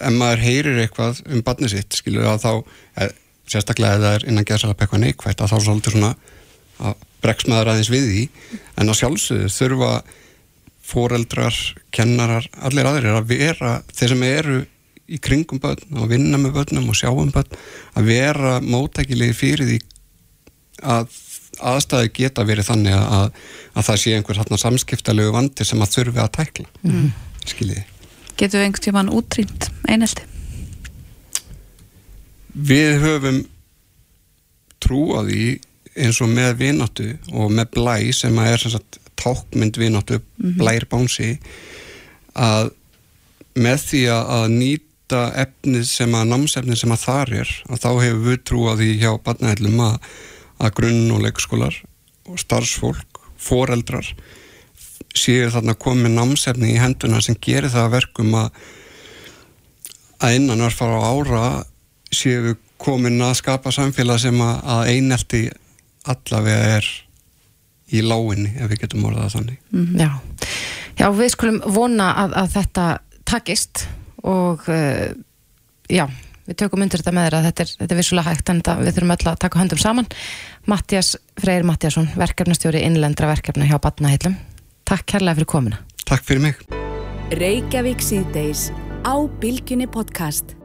ef maður heyrir eitthvað um batnið sitt, skilur að þá sérstaklega ef það er innan gerðsalap eitthvað neikvægt að þá svolítið svona að breggsmaður aðeins við því en á sjálfsögðu þurfa foreldrar, kennarar, allir aðrir að vera, þeir sem eru í kringum börn og vinna með börnum og sjá um börn, að vera mótækilegi fyrir því að aðstæði geta verið þannig að, að það sé einhver hérna samskiptalegu vandi sem að þurfi að tækla mm. skiljiði. Getur við einhvern tíman útrýmt einelti? Við höfum trú á því eins og með vináttu og með blæ sem að er sagt, tákmynd vináttu, mm -hmm. blær bánsi að með því að nýta efnið sem að námsefnið sem að þar er að þá hefur við trú á því hjá barnaðilum að, að grunn og leikskólar og starfsfólk, foreldrar séu þarna komið námsefni í henduna sem gerir það verkum að að innan var fara á ára séu við komin að skapa samfélag sem að einelti allavega er í láginni ef við getum orðað þannig. Mm. Já. Já, við skulum vona að, að þetta takist og uh, já, við tökum undir þetta með þér að þetta er, þetta er vissulega hægt en við þurfum öll að taka höndum saman. Mattias Freyr Mattiasson, verkefnastjóri innlendra verkefna hjá Batnahillum Takk kærlega fyrir komina Takk fyrir mig. Reykjavík síðdeis á Bilginni podcast